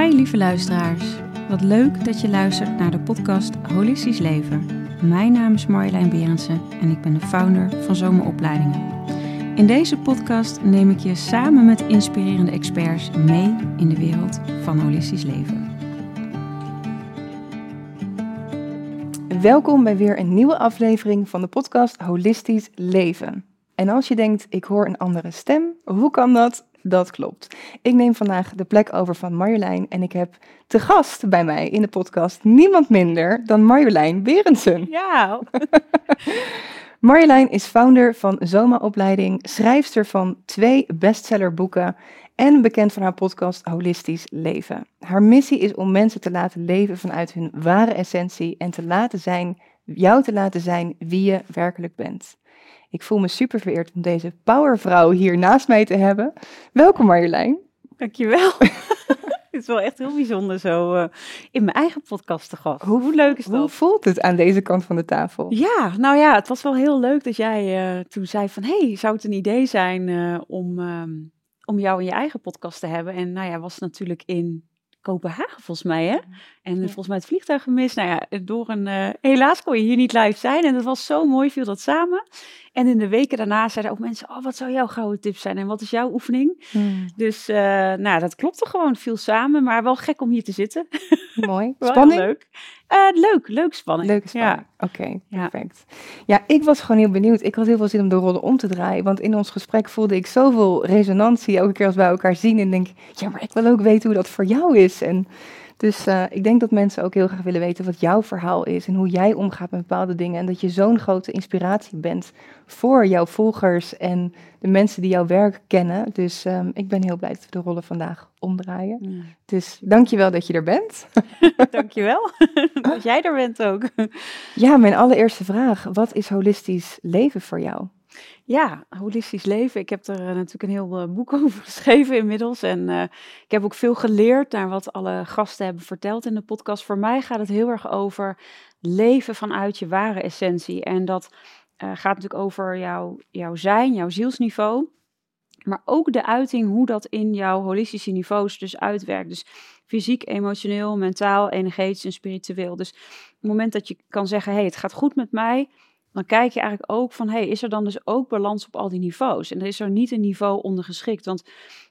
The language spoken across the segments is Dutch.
Hi lieve luisteraars. Wat leuk dat je luistert naar de podcast Holistisch Leven. Mijn naam is Marjolein Berendsen en ik ben de founder van Zomeropleidingen. In deze podcast neem ik je samen met inspirerende experts mee in de wereld van holistisch leven. Welkom bij weer een nieuwe aflevering van de podcast Holistisch Leven. En als je denkt, ik hoor een andere stem, hoe kan dat? Dat klopt. Ik neem vandaag de plek over van Marjolein en ik heb te gast bij mij in de podcast niemand minder dan Marjolein Berendsen. Ja. Marjolein is founder van Zoma-opleiding, schrijfster van twee bestsellerboeken en bekend van haar podcast Holistisch Leven. Haar missie is om mensen te laten leven vanuit hun ware essentie en te laten zijn, jou te laten zijn wie je werkelijk bent. Ik voel me super vereerd om deze powervrouw hier naast mij te hebben. Welkom Marjolein. Dankjewel. Het is wel echt heel bijzonder zo uh, in mijn eigen podcast te gast. Hoe, hoe, leuk is dat? Hoe voelt het aan deze kant van de tafel? Ja, nou ja, het was wel heel leuk dat jij uh, toen zei van... hey, zou het een idee zijn uh, om, um, om jou in je eigen podcast te hebben? En nou ja, was natuurlijk in Kopenhagen volgens mij, hè? En ja. volgens mij het vliegtuig gemist. Nou ja, door een... Uh, helaas kon je hier niet live zijn. En dat was zo mooi, viel dat samen. En in de weken daarna zeiden ook mensen... Oh, wat zou jouw gouden tip zijn? En wat is jouw oefening? Hmm. Dus, uh, nou, dat klopte gewoon. Viel samen. Maar wel gek om hier te zitten. Mooi. Spanning? leuk. Uh, leuk, leuk spanning. Leuke spanning. Ja. Oké, okay, perfect. Ja. ja, ik was gewoon heel benieuwd. Ik had heel veel zin om de rollen om te draaien. Want in ons gesprek voelde ik zoveel resonantie. Elke keer als wij elkaar zien en denk... Ja, maar ik wil ook weten hoe dat voor jou is. En dus uh, ik denk dat mensen ook heel graag willen weten wat jouw verhaal is en hoe jij omgaat met bepaalde dingen. En dat je zo'n grote inspiratie bent voor jouw volgers en de mensen die jouw werk kennen. Dus um, ik ben heel blij dat we de rollen vandaag omdraaien. Ja. Dus dankjewel dat je er bent. dankjewel dat jij er bent ook. ja, mijn allereerste vraag. Wat is holistisch leven voor jou? Ja, holistisch leven. Ik heb er uh, natuurlijk een heel uh, boek over geschreven inmiddels. En uh, ik heb ook veel geleerd naar wat alle gasten hebben verteld in de podcast. Voor mij gaat het heel erg over leven vanuit je ware essentie. En dat gaat natuurlijk over jouw, jouw zijn, jouw zielsniveau. Maar ook de uiting, hoe dat in jouw holistische niveaus dus uitwerkt. Dus fysiek, emotioneel, mentaal, energetisch en spiritueel. Dus op het moment dat je kan zeggen, hé, hey, het gaat goed met mij dan kijk je eigenlijk ook van, hey, is er dan dus ook balans op al die niveaus? En er is er niet een niveau ondergeschikt. Want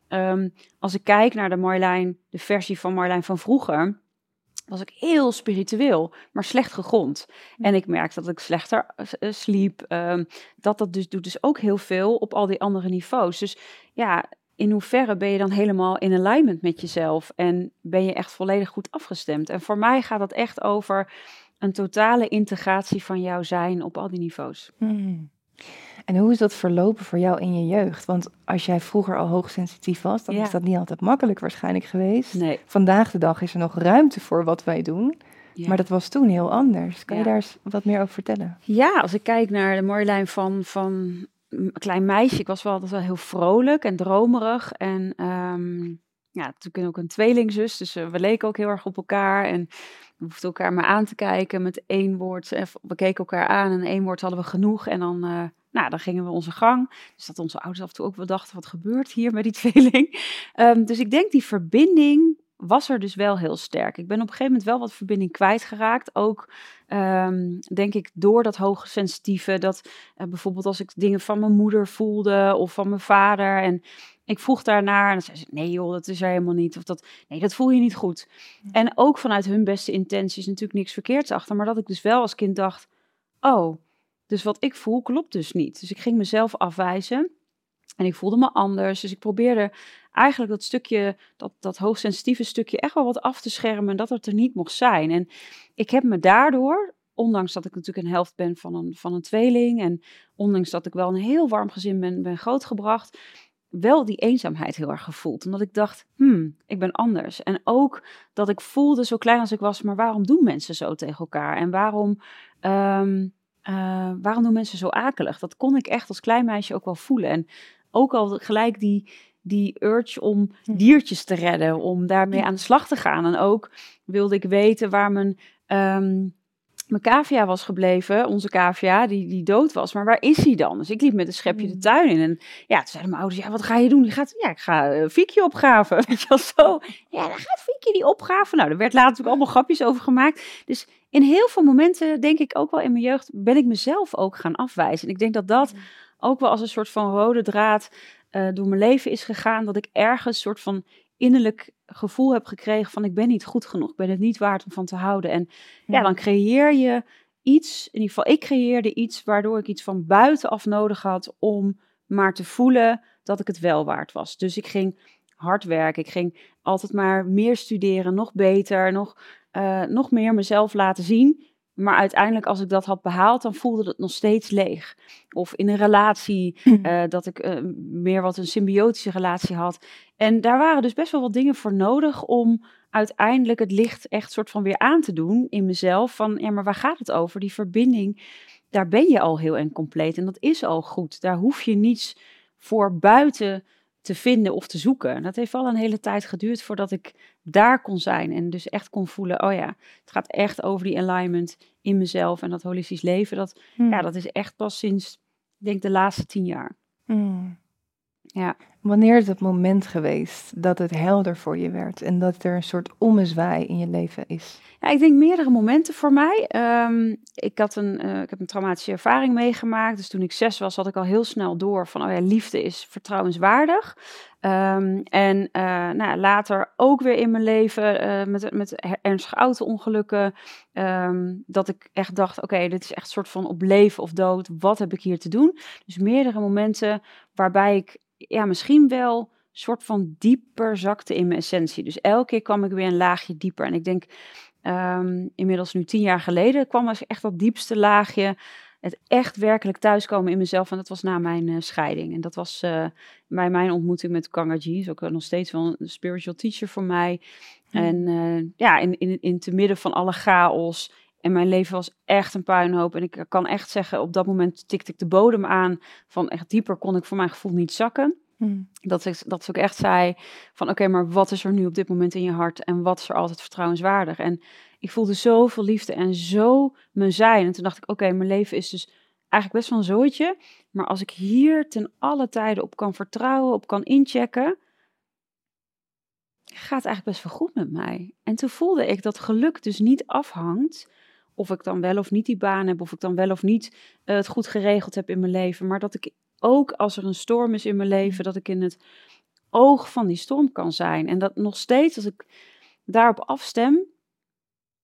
um, als ik kijk naar de Marlijn, de versie van Marlijn van vroeger, was ik heel spiritueel, maar slecht gegrond. En ik merkte dat ik slechter uh, sliep. Um, dat dat dus doet dus ook heel veel op al die andere niveaus. Dus ja, in hoeverre ben je dan helemaal in alignment met jezelf? En ben je echt volledig goed afgestemd? En voor mij gaat dat echt over een totale integratie van jouw zijn op al die niveaus. Hmm. En hoe is dat verlopen voor jou in je jeugd? Want als jij vroeger al hoogsensitief was, dan ja. is dat niet altijd makkelijk waarschijnlijk geweest. Nee. Vandaag de dag is er nog ruimte voor wat wij doen. Ja. Maar dat was toen heel anders. Kan ja. je daar eens wat meer over vertellen? Ja, als ik kijk naar de Marjolein van, van een klein meisje, ik was wel altijd wel heel vrolijk en dromerig. En um, ja, natuurlijk ook een tweelingzus, dus uh, we leken ook heel erg op elkaar. En hoefden elkaar maar aan te kijken met één woord. We keken elkaar aan en één woord hadden we genoeg. En dan, uh, nou, dan gingen we onze gang. Dus dat onze ouders af en toe ook wel dachten, wat gebeurt hier met die tweeling? Um, dus ik denk die verbinding was er dus wel heel sterk. Ik ben op een gegeven moment wel wat verbinding kwijtgeraakt. Ook um, denk ik door dat hoogsensitieve. Dat uh, bijvoorbeeld als ik dingen van mijn moeder voelde of van mijn vader. En ik vroeg daarnaar en dan zei ze: Nee, joh, dat is er helemaal niet. Of dat, nee, dat voel je niet goed. En ook vanuit hun beste intenties natuurlijk niks verkeerds achter. Maar dat ik dus wel als kind dacht: Oh, dus wat ik voel klopt dus niet. Dus ik ging mezelf afwijzen. En ik voelde me anders. Dus ik probeerde eigenlijk dat stukje, dat, dat hoogsensitieve stukje, echt wel wat af te schermen. En dat het er niet mocht zijn. En ik heb me daardoor, ondanks dat ik natuurlijk een helft ben van een, van een tweeling. En ondanks dat ik wel een heel warm gezin ben, ben grootgebracht wel die eenzaamheid heel erg gevoeld. Omdat ik dacht, hmm, ik ben anders. En ook dat ik voelde, zo klein als ik was, maar waarom doen mensen zo tegen elkaar? En waarom, um, uh, waarom doen mensen zo akelig? Dat kon ik echt als klein meisje ook wel voelen. En ook al gelijk die, die urge om diertjes te redden, om daarmee aan de slag te gaan. En ook wilde ik weten waar mijn... Um, mijn cavia was gebleven, onze cavia, die, die dood was. Maar waar is hij dan? Dus ik liep met een schepje de mm. tuin in. En ja, toen zeiden mijn ouders, ja, wat ga je doen? Die gaat, ja, ik ga uh, Fiekje opgraven. Weet je wel, zo. Ja, dan gaat Fiekje die opgraven. Nou, er werd later natuurlijk allemaal grapjes over gemaakt. Dus in heel veel momenten, denk ik ook wel in mijn jeugd, ben ik mezelf ook gaan afwijzen. En ik denk dat dat ook wel als een soort van rode draad uh, door mijn leven is gegaan. Dat ik ergens een soort van innerlijk gevoel heb gekregen van ik ben niet goed genoeg, ik ben het niet waard om van te houden. En ja, dan creëer je iets, in ieder geval ik creëerde iets waardoor ik iets van buitenaf nodig had om maar te voelen dat ik het wel waard was. Dus ik ging hard werken, ik ging altijd maar meer studeren, nog beter, nog, uh, nog meer mezelf laten zien. Maar uiteindelijk, als ik dat had behaald, dan voelde het nog steeds leeg. Of in een relatie, hm. eh, dat ik uh, meer wat een symbiotische relatie had. En daar waren dus best wel wat dingen voor nodig om uiteindelijk het licht echt soort van weer aan te doen in mezelf. Van, ja, maar waar gaat het over? Die verbinding, daar ben je al heel en compleet. En dat is al goed. Daar hoef je niets voor buiten te vinden of te zoeken. Dat heeft al een hele tijd geduurd voordat ik daar kon zijn en dus echt kon voelen, oh ja, het gaat echt over die alignment in mezelf en dat holistisch leven. Dat, hmm. ja, dat is echt pas sinds, ik denk de laatste tien jaar. Hmm. Ja. Wanneer is het moment geweest dat het helder voor je werd en dat er een soort ommezwaai in je leven is? Ja, ik denk meerdere momenten voor mij. Um, ik, had een, uh, ik heb een traumatische ervaring meegemaakt. Dus toen ik zes was, had ik al heel snel door van, oh ja, liefde is vertrouwenswaardig. Um, en uh, nou, later ook weer in mijn leven uh, met, met ernstige auto-ongelukken. Um, dat ik echt dacht, oké, dit is echt een soort van op leven of dood. Wat heb ik hier te doen? Dus meerdere momenten waarbij ik ja, misschien wel soort van dieper zakte in mijn essentie. Dus elke keer kwam ik weer een laagje dieper. En ik denk, um, inmiddels nu tien jaar geleden, kwam er echt dat diepste laagje. Het echt werkelijk thuiskomen in mezelf. En dat was na mijn uh, scheiding. En dat was uh, bij mijn ontmoeting met Kangaji. Is ook nog steeds wel een spiritual teacher voor mij. En uh, ja, in, in, in te midden van alle chaos. En mijn leven was echt een puinhoop. En ik kan echt zeggen, op dat moment tikte ik de bodem aan. Van echt dieper kon ik voor mijn gevoel niet zakken. Hmm. Dat, ik, dat ze ook echt zei van oké, maar wat is er nu op dit moment in je hart en wat is er altijd vertrouwenswaardig? En ik voelde zoveel liefde en zo mijn zijn. En toen dacht ik oké, mijn leven is dus eigenlijk best wel een zooitje. Maar als ik hier ten alle tijden op kan vertrouwen, op kan inchecken, gaat eigenlijk best wel goed met mij. En toen voelde ik dat geluk dus niet afhangt of ik dan wel of niet die baan heb, of ik dan wel of niet uh, het goed geregeld heb in mijn leven, maar dat ik ook als er een storm is in mijn leven, dat ik in het oog van die storm kan zijn. En dat nog steeds, als ik daarop afstem,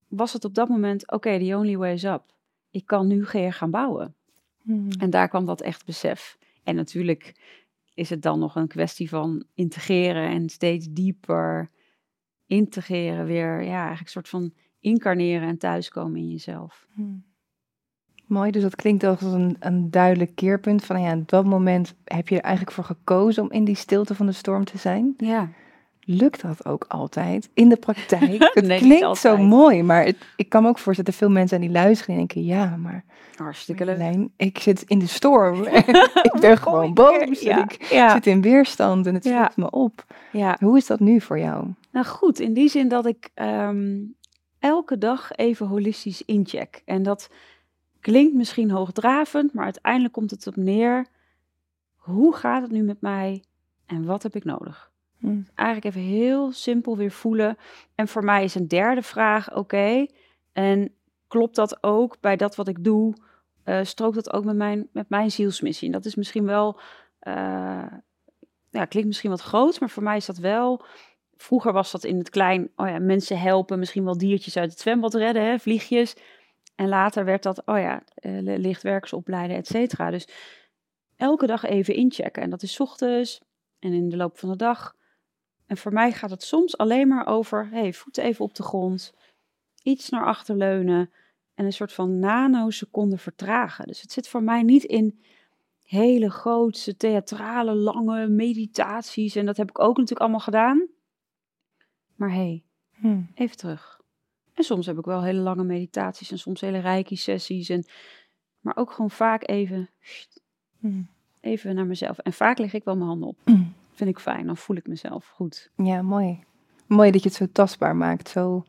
was het op dat moment, oké, okay, the only way is up. Ik kan nu weer gaan bouwen. Hmm. En daar kwam dat echt besef. En natuurlijk is het dan nog een kwestie van integreren en steeds dieper integreren weer. Ja, eigenlijk een soort van incarneren en thuiskomen in jezelf. Hmm. Mooi, dus dat klinkt als een, een duidelijk keerpunt. Van ja, op dat moment heb je er eigenlijk voor gekozen om in die stilte van de storm te zijn. Ja. Lukt dat ook altijd in de praktijk? Het klinkt zo mooi, maar het, ik kan me ook voorstellen dat veel mensen aan die luisteren en denken: ja, maar. Hartstikke leuk. ik zit in de storm. ik ben gewoon boos. Ja. Ik zit in weerstand en het ja. me op. Ja. Hoe is dat nu voor jou? Nou goed, in die zin dat ik ehm, elke dag even holistisch incheck. En dat klinkt misschien hoogdravend, maar uiteindelijk komt het op neer. Hoe gaat het nu met mij en wat heb ik nodig? Hm. Eigenlijk even heel simpel weer voelen. En voor mij is een derde vraag: oké, en klopt dat ook bij dat wat ik doe? Uh, strookt dat ook met mijn, met mijn zielsmissie? En dat is misschien wel, uh, ja, klinkt misschien wat groot, maar voor mij is dat wel. Vroeger was dat in het klein, oh ja, mensen helpen, misschien wel diertjes uit het zwembad redden, hè, vliegjes. En later werd dat, oh ja, uh, lichtwerkers opleiden, et cetera. Dus elke dag even inchecken. En dat is ochtends en in de loop van de dag. En voor mij gaat het soms alleen maar over, hey, voeten even op de grond, iets naar achter leunen en een soort van nanoseconde vertragen. Dus het zit voor mij niet in hele grootse, theatrale, lange meditaties. En dat heb ik ook natuurlijk allemaal gedaan. Maar hey, hmm. even terug. En soms heb ik wel hele lange meditaties en soms hele rijke sessies. En, maar ook gewoon vaak even, mm. even naar mezelf. En vaak leg ik wel mijn handen op. Mm. Vind ik fijn, dan voel ik mezelf goed. Ja, mooi. Mooi dat je het zo tastbaar maakt. Zo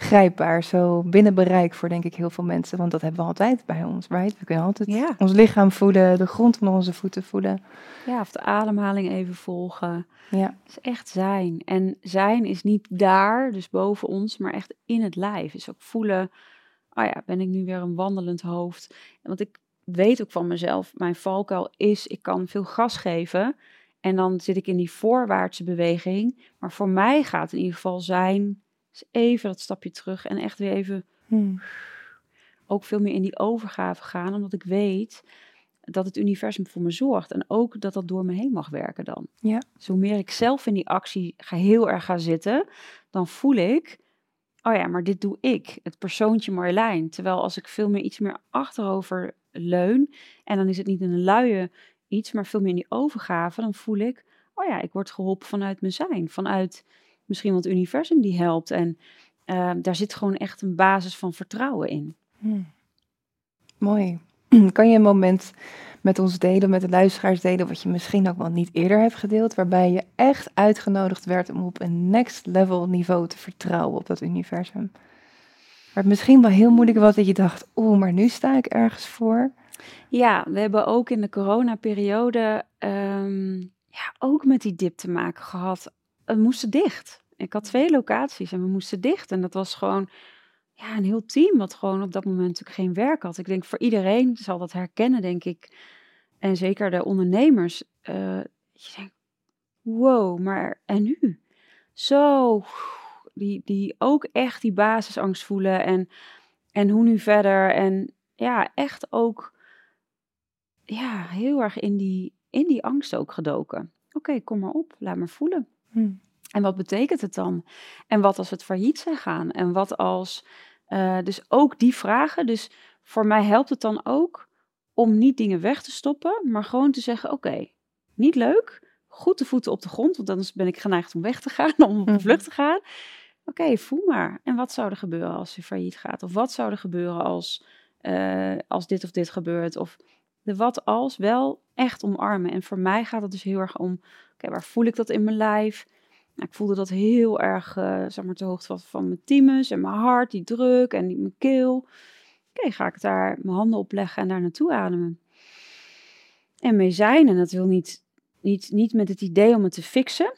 grijpbaar, zo binnen bereik voor denk ik heel veel mensen. Want dat hebben we altijd bij ons, right? We kunnen altijd ons lichaam voelen, de grond onder onze voeten voelen. Ja, of de ademhaling even volgen. Ja. Het is echt zijn. En zijn is niet daar, dus boven ons, maar echt in het lijf. Is ook voelen, oh ja, ben ik nu weer een wandelend hoofd. Want ik weet ook van mezelf, mijn valkuil is, ik kan veel gas geven. En dan zit ik in die voorwaartse beweging. Maar voor mij gaat in ieder geval zijn even dat stapje terug en echt weer even hmm. ook veel meer in die overgave gaan, omdat ik weet dat het universum voor me zorgt en ook dat dat door me heen mag werken dan. Ja. Dus hoe meer ik zelf in die actie ga, heel erg ga zitten, dan voel ik, oh ja, maar dit doe ik, het persoontje Marjolein. Terwijl als ik veel meer iets meer achterover leun, en dan is het niet een luie iets, maar veel meer in die overgave, dan voel ik, oh ja, ik word geholpen vanuit mijn zijn, vanuit misschien wel het universum die helpt. En ehm, daar zit gewoon echt een basis van vertrouwen in. Hmm. Mooi. Kan je een moment met ons delen, met de luisteraars delen, wat je misschien ook wel niet eerder hebt gedeeld, waarbij je echt uitgenodigd werd om op een next level niveau te vertrouwen op dat universum? Waar het misschien wel heel moeilijk was dat je dacht, oeh, maar nu sta ik ergens voor. Ja, we hebben ook in de coronaperiode um, ja, ook met die dip te maken gehad we moesten dicht. Ik had twee locaties en we moesten dicht. En dat was gewoon ja, een heel team wat gewoon op dat moment natuurlijk geen werk had. Ik denk voor iedereen zal dat herkennen, denk ik. En zeker de ondernemers. Uh, je denkt, wow, maar en nu? Zo, die, die ook echt die basisangst voelen. En, en hoe nu verder? En ja, echt ook ja, heel erg in die, in die angst ook gedoken. Oké, kom maar op, laat me voelen. Hm. En wat betekent het dan? En wat als het failliet zou gaan? En wat als. Uh, dus ook die vragen. Dus voor mij helpt het dan ook om niet dingen weg te stoppen, maar gewoon te zeggen: Oké, niet leuk. Goed de voeten op de grond, want anders ben ik geneigd om weg te gaan, om op de mhm. vlucht te gaan. Oké, voel maar. En wat zou er gebeuren als je failliet gaat? Of wat zou er gebeuren als, uh, als dit of dit gebeurt? Of de wat als wel echt omarmen. En voor mij gaat het dus heel erg om okay, waar voel ik dat in mijn lijf? Nou, ik voelde dat heel erg, uh, zeg maar, te hoogte van, van mijn thymus en mijn hart, die druk en die, mijn keel. Oké, ga ik daar mijn handen op leggen en daar naartoe ademen. En mee zijn, en dat wil niet, niet, niet met het idee om het te fixen.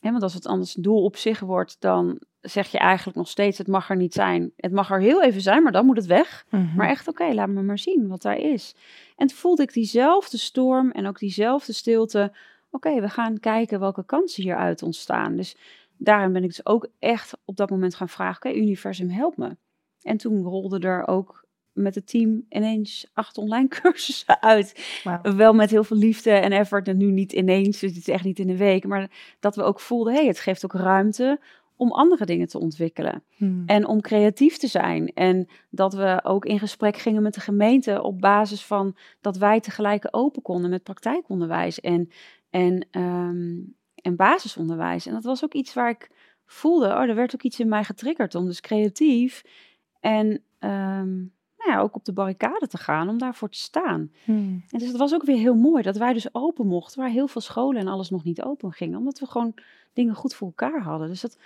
Hè, want als het anders een doel op zich wordt, dan zeg je eigenlijk nog steeds: het mag er niet zijn. Het mag er heel even zijn, maar dan moet het weg. Mhm. Maar echt, oké, laat me maar zien wat daar is. En toen voelde ik diezelfde storm en ook diezelfde stilte oké, we gaan kijken welke kansen hieruit ontstaan. Dus daarin ben ik dus ook echt op dat moment gaan vragen, oké, universum, help me. En toen rolde er ook met het team ineens acht online cursussen uit. Wel met heel veel liefde en effort. En nu niet ineens, dus het is echt niet in een week. Maar dat we ook voelden, hey, het geeft ook ruimte om andere dingen te ontwikkelen. Hmm. En om creatief te zijn. En dat we ook in gesprek gingen met de gemeente op basis van dat wij tegelijk open konden met praktijkonderwijs. En en, um, en basisonderwijs. En dat was ook iets waar ik voelde, oh, er werd ook iets in mij getriggerd om dus creatief en um, nou ja, ook op de barricade te gaan, om daarvoor te staan. Hmm. En dus het was ook weer heel mooi dat wij dus open mochten, waar heel veel scholen en alles nog niet open gingen, omdat we gewoon dingen goed voor elkaar hadden. Dus dat,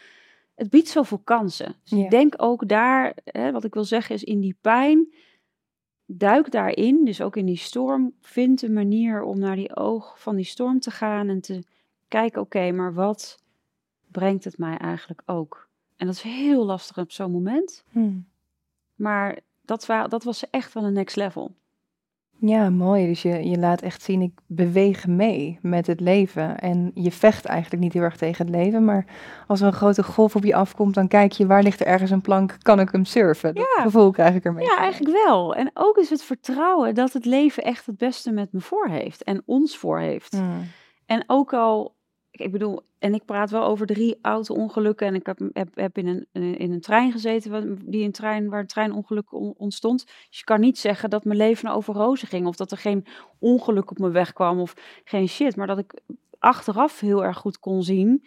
het biedt zoveel kansen. Dus ik denk ook daar, hè, wat ik wil zeggen is in die pijn, duik daarin, dus ook in die storm, vind een manier om naar die oog van die storm te gaan en te kijken, oké, maar wat brengt het mij eigenlijk ook? En dat is heel lastig op zo'n moment. Hmm. Maar dat, dat was echt wel een next level. Ja, mooi. Dus je, je laat echt zien, ik beweeg mee met het leven. En je vecht eigenlijk niet heel erg tegen het leven. Maar als er een grote golf op je afkomt, dan kijk je waar ligt er ergens een plank, kan ik hem surfen? Dat gevoel krijg ik ermee. Ja, eigenlijk wel. En ook is het vertrouwen dat het leven echt het beste met me voor heeft. En ons voor heeft. Hmm. En ook al ik bedoel, en ik praat wel over drie auto-ongelukken. En ik heb, heb, heb in, een, in een trein gezeten die een trein, waar een treinongeluk ontstond. Dus je kan niet zeggen dat mijn leven over rozen ging. Of dat er geen ongeluk op mijn weg kwam of geen shit. Maar dat ik achteraf heel erg goed kon zien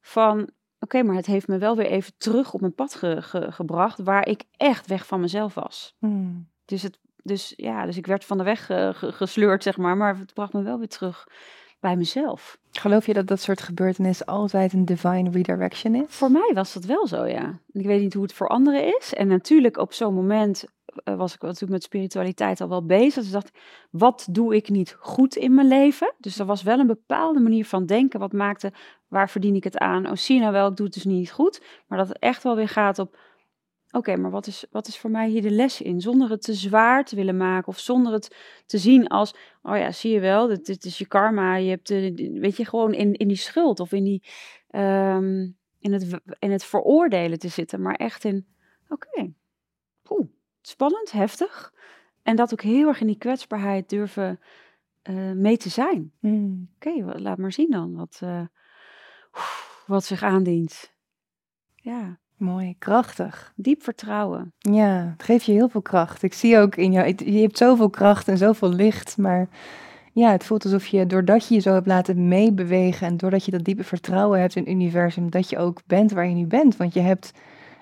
van... Oké, maar het heeft me wel weer even terug op mijn pad gebracht... waar ik echt weg van mezelf was. Hmm. Dus, het, dus ja, dus ik werd van de weg gesleurd, zeg maar. Maar het bracht me wel weer terug bij mezelf. Geloof je dat dat soort gebeurtenissen altijd een divine redirection is? Voor mij was dat wel zo, ja. Ik weet niet hoe het voor anderen is. En natuurlijk op zo'n moment eh, was ik natuurlijk met spiritualiteit al wel bezig. Dus ik dacht, wat doe ik niet goed in mijn leven? Dus er was wel een bepaalde manier van denken. Wat maakte, waar verdien ik het aan? Oh, zie nou wel, ik doe het dus niet goed. Maar dat het echt wel weer gaat op, oké, maar wat is, wat is voor mij hier de les in? Zonder het te zwaar te willen maken of zonder het te zien als, oh ja, zie je wel, dit, dit is je karma. Je hebt, de, weet je, gewoon in, in die schuld of in, die, ehm, in, het, in het veroordelen te zitten. Maar echt in, oké, okay, spannend, heftig. En dat ook heel erg in die kwetsbaarheid durven uh, mee te zijn. Hmm. Oké, laat maar zien dan wat, uh, wat zich aandient. Ja. Mooi, krachtig. Diep vertrouwen. Ja, het geeft je heel veel kracht. Ik zie ook in jou, je hebt zoveel kracht en zoveel licht, maar ja, het voelt alsof je, doordat je je zo hebt laten meebewegen en doordat je dat diepe vertrouwen hebt in het universum, dat je ook bent waar je nu bent. Want je hebt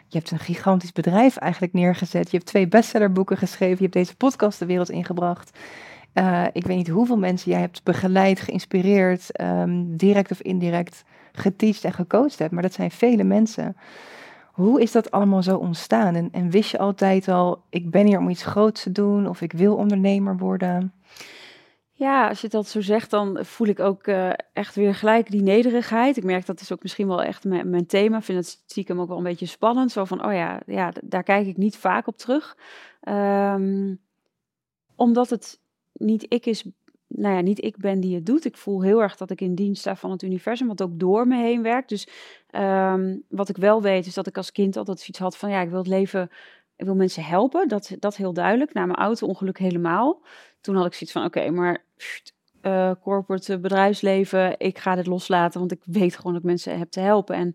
je hebt een gigantisch bedrijf eigenlijk neergezet. Je hebt twee bestsellerboeken geschreven. Je hebt deze podcast de wereld ingebracht. Uh, ik weet niet hoeveel mensen jij hebt begeleid, geïnspireerd, um, direct of indirect geteacht en gecoacht hebt. Maar dat zijn vele mensen. Hoe is dat allemaal zo ontstaan? En, en wist je altijd al, ik ben hier om iets groots te doen of ik wil ondernemer worden? Ja, als je dat zo zegt, dan voel ik ook uh, echt weer gelijk die nederigheid. Ik merk dat is ook misschien wel echt mijn, mijn thema. Ik vind het stiekem ook wel een beetje spannend. Zo van, oh ja, ja daar kijk ik niet vaak op terug. Um, omdat het niet ik is, nou ja, niet ik ben die het doet. Ik voel heel erg dat ik in dienst sta van het universum, wat ook door me heen werkt. Dus um, wat ik wel weet, is dat ik als kind altijd zoiets had van, ja, ik wil het leven ik wil mensen helpen, dat, dat heel duidelijk. Na mijn auto-ongeluk helemaal. Toen had ik zoiets van, oké, maar uh, corporate bedrijfsleven, ik ga dit loslaten, want ik weet gewoon dat ik mensen heb te helpen. En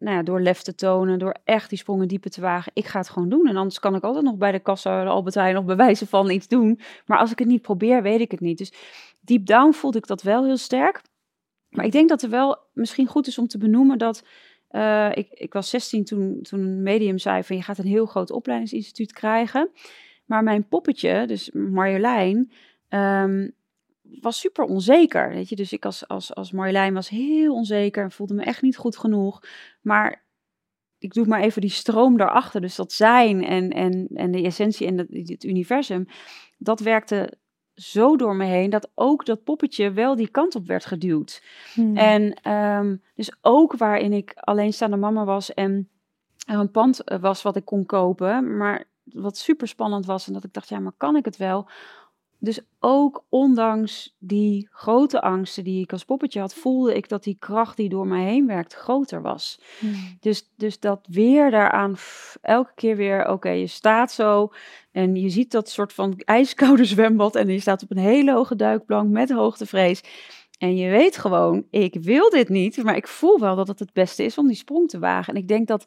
nou door lef te tonen, door echt die sprongen diepe te wagen, ik ga het gewoon doen. En anders kan ik altijd nog bij de kassa, de Albert Heijn, bewijzen van iets doen. Maar als ik het niet probeer, weet ik het niet. Dus deep down voelde ik dat wel heel sterk. Maar ik denk dat er wel misschien goed is om te benoemen dat uh, ik, ik was 16 toen, toen medium zei van je gaat een heel groot opleidingsinstituut krijgen. Maar mijn poppetje, dus Marjolein, um, was super onzeker. Weet je? Dus ik als, als, als Marjolein was heel onzeker en voelde me echt niet goed genoeg. Maar ik doe maar even die stroom daarachter. Dus dat zijn en, en, en de essentie en het, het universum. Dat werkte zo door me heen dat ook dat poppetje wel die kant op werd geduwd. Hmm. En um, dus ook waarin ik alleenstaande mama was en er een pand eh, was wat ik kon kopen, maar wat super spannend was en dat ik dacht, ja, maar kan ik het wel? Dus ook ondanks die grote angsten die ik als poppetje had, voelde ik dat die kracht die door mij heen werkt groter was. Hmm. Dus, dus dat weer daaraan, elke keer weer, oké, je staat zo en je ziet dat soort van ijskoude zwembad en je staat op een hele hoge duikplank met hoogtevrees. En je weet gewoon, ik wil dit niet, maar ik voel wel dat het het beste is om die sprong te wagen. En ik denk dat,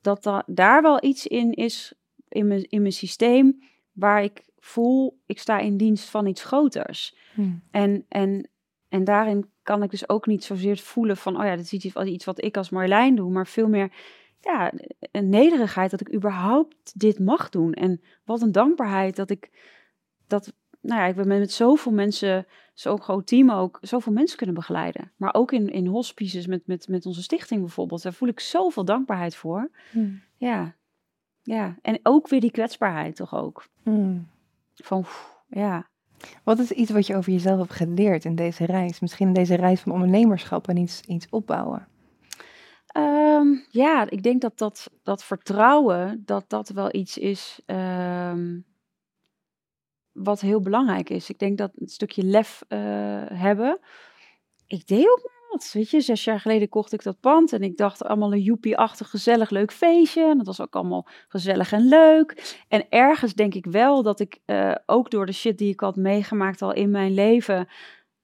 dat daar wel iets in is in mijn, in mijn systeem waar ik voel, ik sta in dienst van iets groters. Hmm. En, en, en daarin kan ik dus ook niet zozeer voelen van, oh ja, dat is iets, wat ik als Marlijn doe, maar veel meer ja, een nederigheid dat ik überhaupt dit mag doen. En wat een dankbaarheid dat ik dat, nou ja, ik ben met zoveel mensen, zo'n groot team ook, zoveel mensen kunnen begeleiden. Maar ook in, in hospices met, met, met onze stichting bijvoorbeeld, daar voel ik zoveel dankbaarheid voor. Hmm. Ja, ja. En ook weer die kwetsbaarheid toch ook. Hmm. Van, ja. Wat is iets wat je over jezelf hebt geleerd in deze reis? Misschien in deze reis van ondernemerschap en iets, iets opbouwen? Ehm, ja, ik denk dat, dat dat vertrouwen, dat dat wel iets is ehm, wat heel belangrijk is. Ik denk dat een stukje lef uh, hebben. Ik deed ook Weet je, zes jaar geleden kocht ik dat pand en ik dacht allemaal een joepie-achtig gezellig leuk feestje. En dat was ook allemaal gezellig en leuk. En ergens denk ik wel dat ik uh, ook door de shit die ik had meegemaakt al in mijn leven,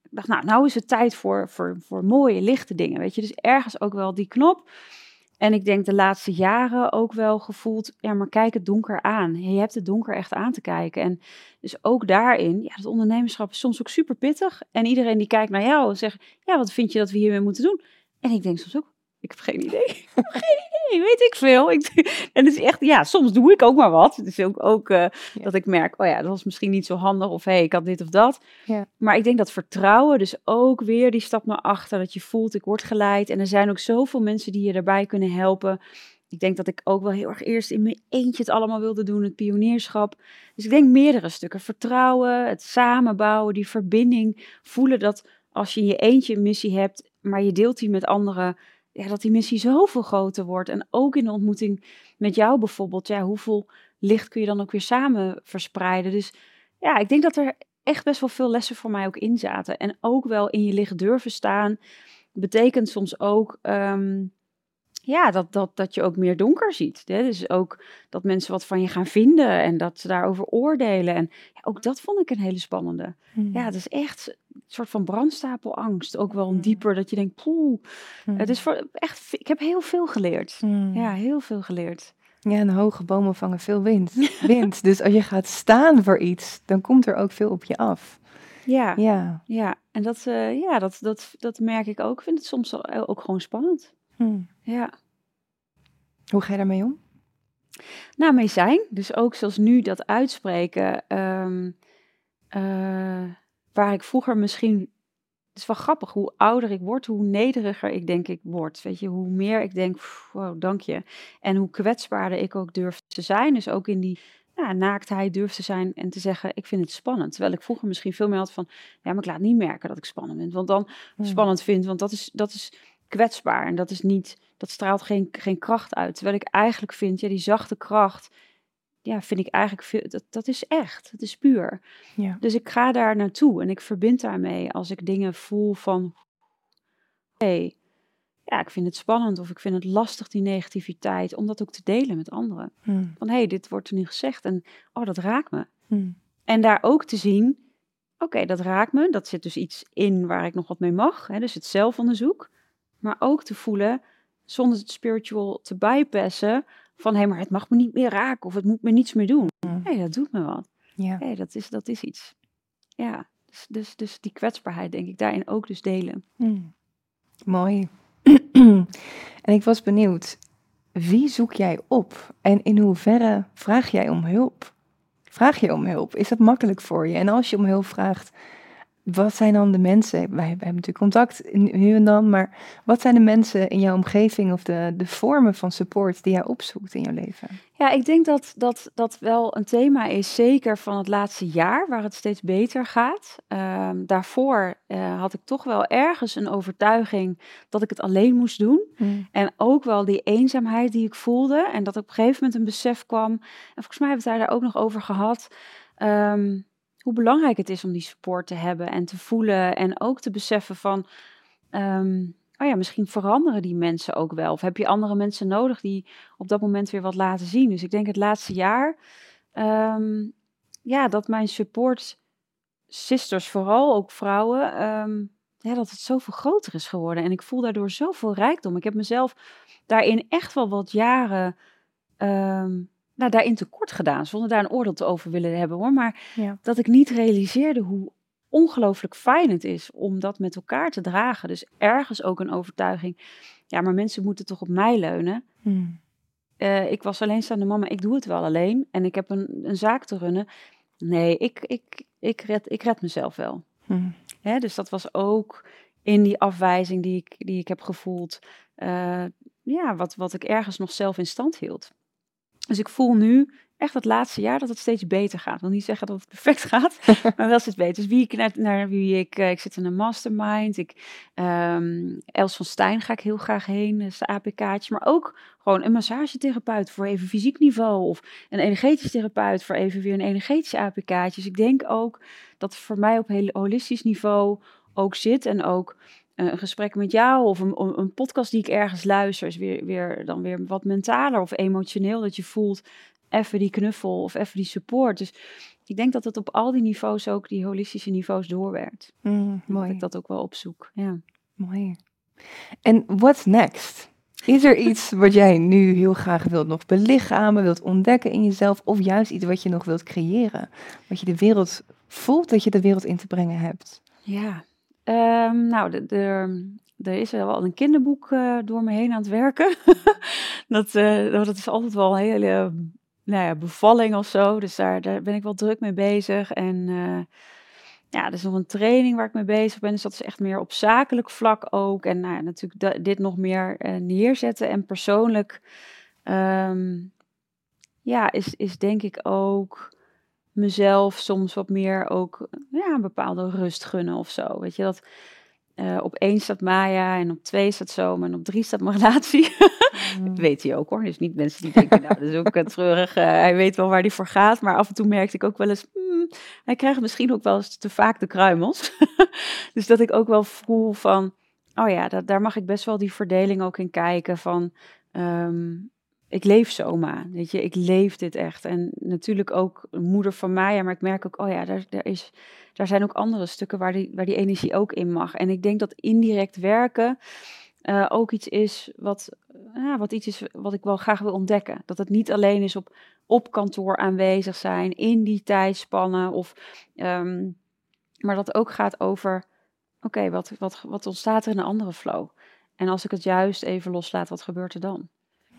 dacht, nou, nou is het tijd voor, voor, voor mooie, lichte dingen. Weet je, dus ergens ook wel die knop. En ik denk de laatste jaren ook wel gevoeld, ja, maar kijk het donker aan. Je hebt het donker echt aan te kijken. En dus ook daarin, ja, het ondernemerschap is soms ook super pittig. En iedereen die kijkt naar jou zegt, ja, wat vind je dat we hiermee moeten doen? En ik denk soms ook, ik heb geen idee. geen idee. Nee, weet ik veel. Ik, en het is echt, ja, soms doe ik ook maar wat. Het is ook, ook uh, dat ik merk, oh ja, dat was misschien niet zo handig. Of hé, hey, ik had dit of dat. Ja. Maar ik denk dat vertrouwen, dus ook weer die stap naar achter. Dat je voelt, ik word geleid. En er zijn ook zoveel mensen die je daarbij kunnen helpen. Ik denk dat ik ook wel heel erg eerst in mijn eentje het allemaal wilde doen, het pionierschap. Dus ik denk meerdere stukken. Vertrouwen, het samenbouwen, die verbinding. Voelen dat als je in je eentje een missie hebt, maar je deelt die met anderen, ja, dat die missie zoveel groter wordt. En ook in de ontmoeting met jou bijvoorbeeld, ja, hoeveel licht kun je dan ook weer samen verspreiden. Dus ja, ik denk dat er echt best wel veel lessen voor mij ook in zaten. En ook wel in je licht durven staan, betekent soms ook ehm, ja, dat, dat, dat je ook meer donker ziet. Hè? Dus ook dat mensen wat van je gaan vinden en dat ze daarover oordelen. En ja, ook dat vond ik een hele spannende. Hmm. Ja, het is echt soort van brandstapelangst. Ook wel een Hmm. dieper dat je denkt, poeh. Hmm. Het is voor, echt, ik heb heel veel geleerd. Hmm. Ja, heel veel geleerd. Ja, en hoge bomen vangen veel wind. wind. Dus als je gaat staan voor iets, dan komt er ook veel op je af. Ja, ja. Ja. en dat, eh, ja, dat, dat, dat merk ik ook. Ik vind het soms eh, ook gewoon spannend. Hmm. Ja. Hoe ga je daarmee om? Nou, mee zijn. Dus ook zoals nu dat uitspreken. ehm, eh, waar ik vroeger misschien. Het is wel grappig hoe ouder ik word, hoe nederiger ik denk ik word. Weet je, hoe meer ik denk, "Pff, wow, dank je. En hoe kwetsbaarder ik ook durf te zijn. Dus ook in die ja, naaktheid durf te zijn en te zeggen, ik vind het spannend. Terwijl ik vroeger misschien veel meer had van, ja, maar ik laat niet merken dat ik spannend vind. Want dan Hmm. spannend vind, want dat is, dat is kwetsbaar en dat is niet, dat straalt geen, geen kracht uit. Terwijl ik eigenlijk vind, ja, die zachte kracht, ja, vind ik eigenlijk veel, dat, dat is echt, het is puur. Ja. Dus ik ga daar naartoe en ik verbind daarmee als ik dingen voel van, hey, ja, ik vind het spannend of ik vind het lastig die negativiteit, om dat ook te delen met anderen. Hmm. Van, hey, dit wordt er nu gezegd en, oh, dat raakt me. Hmm. En daar ook te zien, oké, dat raakt me. Dat zit dus iets in waar ik nog wat mee mag. Hè, dus het zelfonderzoek. Maar ook te voelen, zonder het spiritual te bypassen, van hé, maar het mag me niet meer raken of het moet me niets meer doen. Hé, dat doet me wat. Ja. Hé, dat, is, dat is iets. Ja, dus, dus, dus die kwetsbaarheid denk ik daarin ook dus delen. Hmm. Mooi. en ik was benieuwd, wie zoek jij op en in hoeverre vraag jij om hulp? Vraag je om hulp? Is dat makkelijk voor je? En als je om hulp vraagt, wat zijn dan de mensen? Wij, wij hebben natuurlijk contact nu en dan, maar wat zijn de mensen in jouw omgeving of de, de vormen van support die jij opzoekt in jouw leven? Ja, ik denk dat dat, dat wel een thema is, zeker van het laatste jaar, waar het steeds beter gaat. Ehm, daarvoor eh, had ik toch wel ergens een overtuiging dat ik het alleen moest doen. En ook wel die eenzaamheid die ik voelde. En dat op een gegeven moment een besef kwam. En volgens mij hebben we het daar ook nog over gehad. ehm, hoe belangrijk het is om die support te hebben en te voelen. En ook te beseffen van. ehm, oh ja, misschien veranderen die mensen ook wel. Of heb je andere mensen nodig die op dat moment weer wat laten zien. Dus ik denk het laatste jaar. ehm, ja, dat mijn support sisters, vooral ook vrouwen. ehm, dat het zoveel groter is geworden. En ik voel daardoor zoveel rijkdom. Ik heb mezelf daarin echt wel wat jaren nou, daarin tekort gedaan. Zonder daar een oordeel te over willen hebben hoor. Maar Ja. dat ik niet realiseerde hoe ongelooflijk fijn het is om dat met elkaar te dragen. Dus ergens ook een overtuiging. Ja, maar mensen moeten toch op mij leunen. Hmm. Eh, ik was alleenstaande mama, ik doe het wel alleen. En ik heb een, een zaak te runnen. Nee, ik, ik, ik, red, ik red mezelf wel. Hmm. Hè, dus dat was ook in die afwijzing die ik, die ik heb gevoeld. eh, ja, wat, wat ik ergens nog zelf in stand hield. Dus ik voel nu echt het laatste jaar dat het steeds beter gaat. Ik wil niet zeggen dat het perfect gaat, maar wel steeds beter. Dus wie ik naar, naar wie ik, eh, ik zit in een mastermind. Ik, ehm, Els van Stijn ga ik heel graag heen, dat is de APK'tje. Maar ook gewoon een massagetherapeut voor even fysiek niveau. Of een energetisch therapeut voor even weer een energetische APK'tje. Dus ik denk ook dat voor mij op heel holistisch niveau ook zit. En ook een gesprek met jou of een, een- podcast die ik ergens luister... is weer, weer, dan weer wat mentaler of emotioneel. Dat je voelt even die knuffel of even die support. Dus ik denk dat het op al die niveaus ook, die holistische niveaus, doorwerkt. Dat Mooi. ik dat ook wel opzoek. Ja. Mooi. En what's next? Is er iets wat jij nu heel graag wilt nog belichamen, wilt ontdekken in jezelf, of juist iets wat je nog wilt creëren? Wat je de wereld voelt dat je de wereld in te brengen hebt? Ja, Ehm, nou, er is wel een kinderboek uh, door me heen aan het werken. dat, uh, dat is altijd wel een hele nou ja, bevalling of zo. Dus daar, daar ben ik wel druk mee bezig. En uh, ja, er is nog een training waar ik mee bezig ben. Dus dat is echt meer op zakelijk vlak ook. En nou ja, natuurlijk dit nog meer neerzetten. En persoonlijk, um, ja, is, is denk ik ook mezelf soms wat meer ook ja, een bepaalde rust gunnen of zo. Weet je, dat uh, op één staat Maya en op twee staat Zomer en op drie staat mijn relatie. Mm. weet hij ook hoor. Dus niet mensen die denken, nou dat is ook treurig. Uh, hij weet wel waar hij voor gaat. Maar af en toe merkte ik ook wel eens, hmm, hij krijgt misschien ook wel eens te vaak de kruimels. dus dat ik ook wel voel van, oh ja, dat, daar mag ik best wel die verdeling ook in kijken van... Um, ik leef Soma, weet je, ik leef dit echt. En natuurlijk ook moeder van Maya, maar ik merk ook, oh ja, daar, daar, is, daar zijn ook andere stukken waar die, waar die energie ook in mag. En ik denk dat indirect werken uh, ook iets is wat, uh, wat iets is wat ik wel graag wil ontdekken. Dat het niet alleen is op, op kantoor aanwezig zijn, in die tijdspannen, of, um, maar dat ook gaat over, oké, wat, wat, wat ontstaat er in een andere flow? En als ik het juist even loslaat, wat gebeurt er dan?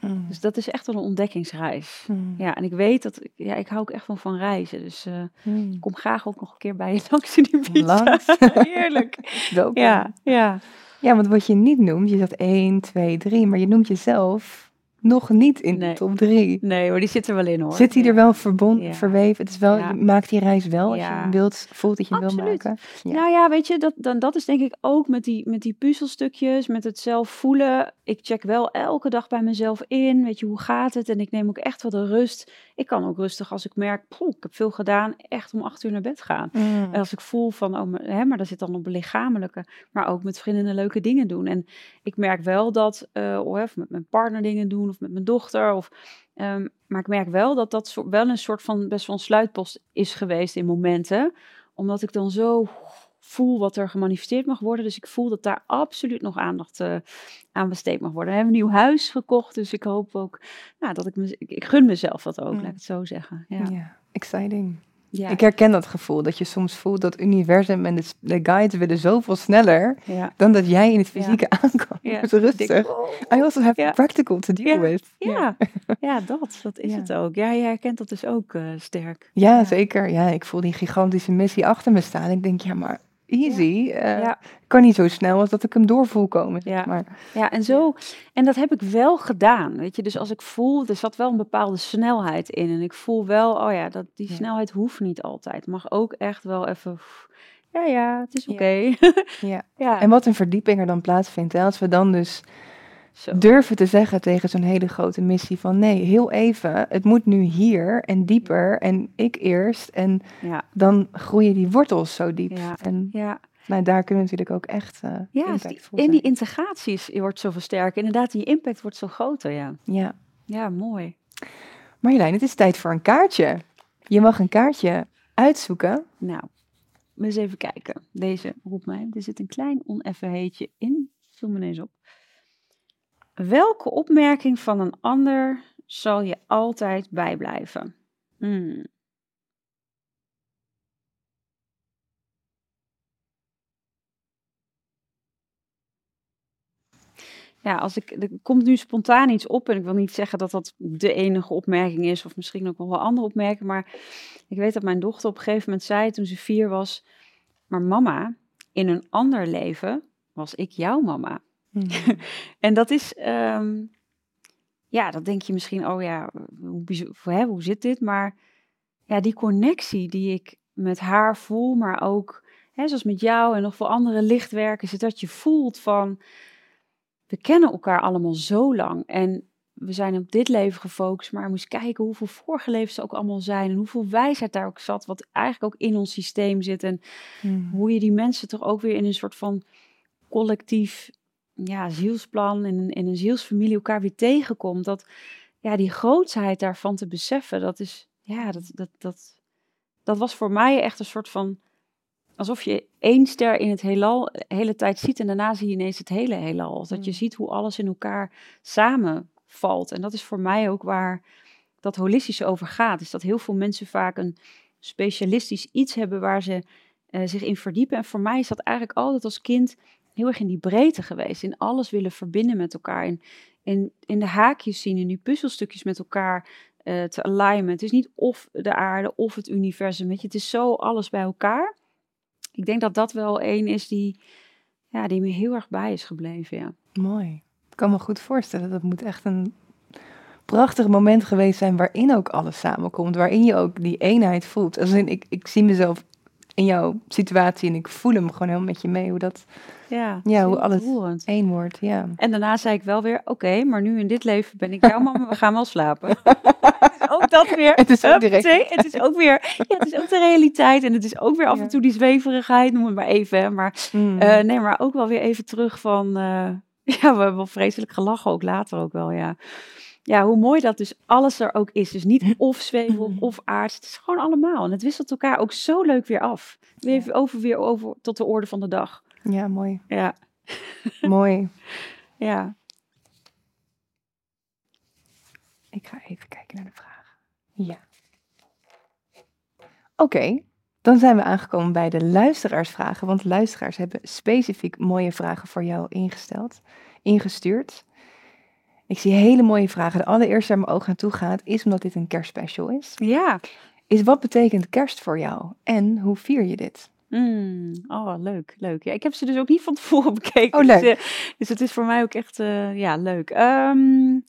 Mm. Dus dat is echt wel een ontdekkingsreis. Mm. Ja, en ik weet dat, ja, ik hou ook echt van, van reizen. Dus uh, mm. ik kom graag ook nog een keer bij je langs in die pizza. Langs? Heerlijk. ja, ja. Ja, want wat je niet noemt, je zegt 1, 2, 3, maar je noemt jezelf nog niet in de top drie. Nee, maar die zit er wel in hoor. Zit die er wel verbonden, verweven? Het is wel, je maakt die reis wel als je wilt, voelt dat je wil maken. Nou ja, weet je, dat, dan, dat is denk ik ook met die, met die puzzelstukjes, met het zelf voelen. Ik check wel elke dag bij mezelf in, weet je, hoe gaat het? En ik neem ook echt wel de rust. Ik kan ook rustig als ik merk, poeh, ik heb veel gedaan, echt om acht uur naar bed gaan. Mm. En als ik voel van, oh, hè, maar dat zit dan op lichamelijke, maar ook met vrienden leuke dingen doen. En ik merk wel dat, uh, of met mijn partner dingen doen, of met mijn dochter. Of, um, maar ik merk wel dat dat wel een soort van best wel een sluitpost is geweest in momenten. Omdat ik dan zo voel wat er gemanifesteerd mag worden. Dus ik voel dat daar absoluut nog aandacht uh, aan besteed mag worden. We hebben een nieuw huis gekocht, dus ik hoop ook nou, dat ik, me, ik, ik gun mezelf dat ook, mm. laat ik het zo zeggen. Ja, ja exciting. Ja. Ik herken dat gevoel, dat je soms voelt dat het universum en de, de guides willen zoveel sneller dan dat jij in het fysieke ja. aankomt. Ja. rustig. Oh. I also have practical to deal with. Ja. Ja. dat, dat is het ook. Ja, je herkent dat dus ook uh, sterk. Ja, zeker. Ja, ik voel die gigantische missie achter me staan. Ik denk, ja, maar easy. Ja. Uh, kan niet zo snel als dat ik hem doorvoel komen. Ja. maar. ja, en zo. En dat heb ik wel gedaan. Weet je, dus als ik voel, er zat wel een bepaalde snelheid in. En ik voel wel, oh ja, dat die snelheid hoeft niet altijd. Mag ook echt wel even. Ja, ja, het is oké. Ja. ja. En wat een verdieping er dan plaatsvindt. Hè? Als we dan dus durven te zeggen tegen zo'n hele grote missie van nee, heel even, het moet nu hier en dieper en ik eerst. En ja. dan groeien die wortels zo diep. Ja. En ja. Nou, daar kunnen we natuurlijk ook echt uh, ja, in die integraties wordt zoveel sterker. Inderdaad, die impact wordt zo groter, ja. Ja, ja mooi. Marjolein, het is tijd voor een kaartje. Je mag een kaartje uitzoeken. Nou, eens even kijken. Deze roept mij. Er zit een klein oneffenheidje in. Zoom me eens op. Welke opmerking van een ander zal je altijd bijblijven? Hmm. Ja, als ik, er komt nu spontaan iets op en ik wil niet zeggen dat dat de enige opmerking is of misschien ook nog wel andere opmerkingen, maar ik weet dat mijn dochter op een gegeven moment zei toen ze vier was, maar mama, in een ander leven was ik jouw mama. Hmm. en dat is, ehm, ja, dat denk je misschien, oh ja, hoe, hè, hoe zit dit? Maar ja, die connectie die ik met haar voel, maar ook, hè, zoals met jou en nog veel andere lichtwerkers, is dat je voelt van, we kennen elkaar allemaal zo lang en we zijn op dit leven gefocust, maar moest kijken hoeveel vorige levens er ook allemaal zijn en hoeveel wijsheid daar ook zat, wat eigenlijk ook in ons systeem zit en hmm. hoe je die mensen toch ook weer in een soort van collectief ja, zielsplan, in een, in een zielsfamilie elkaar weer tegenkomt. Dat, ja, die grootsheid daarvan te beseffen, dat is, ja, dat, dat, dat, dat was voor mij echt een soort van, alsof je één ster in het heelal de hele tijd ziet en daarna zie je ineens het hele heelal. Dat je mm. ziet hoe alles in elkaar samenvalt. En dat is voor mij ook waar dat holistische over gaat. Is dat heel veel mensen vaak een specialistisch iets hebben waar ze uh, zich in verdiepen. En voor mij is dat eigenlijk altijd als kind heel erg in die breedte geweest. In alles willen verbinden met elkaar. In, in, in de haakjes zien, in die puzzelstukjes met elkaar uh, te alignen. Het is niet of de aarde of het universum. Weet je, het is zo alles bij elkaar. Ik denk dat dat wel een is die, ja, die me heel erg bij is gebleven. Ja. Mooi. Ik kan me goed voorstellen. Dat moet echt een prachtig moment geweest zijn waarin ook alles samenkomt. Waarin je ook die eenheid voelt. Als in, ik, ik zie mezelf in jouw situatie en ik voel hem gewoon helemaal met je mee. Hoe dat, ja, ja hoe alles één wordt. Ja. En daarna zei ik wel weer, oké, maar nu in dit leven ben ik jouw mama, we gaan wel slapen. ook dat weer. Het is ook direct. Het is ook weer, ja, het is ook de realiteit en het is ook weer af en toe die zweverigheid, noem het maar even. Maar mm. uh, nee, maar ook wel weer even terug van, uh, ja, we hebben wel vreselijk gelachen ook later ook wel, ja ja, hoe mooi dat dus alles er ook is. Dus niet of zwevel of aard. Het is gewoon allemaal. En het wisselt elkaar ook zo leuk weer af. Weer even over, weer over tot de orde van de dag. Ja, mooi. Ja. mooi. Ja. Ik ga even kijken naar de vragen. Ja. Oké, dan zijn we aangekomen bij de luisteraarsvragen. Want luisteraars hebben specifiek mooie vragen voor jou ingesteld, ingestuurd. Ik zie hele mooie vragen. De allereerste waar mijn oog naartoe gaat, is omdat dit een kerstspecial is. Ja. Is wat betekent kerst voor jou? En hoe vier je dit? Mm, oh, leuk, leuk. Ja, ik heb ze dus ook niet van tevoren bekeken. Oh, leuk. Dus, uh, dus het is voor mij ook echt, uh, ja, leuk. Um,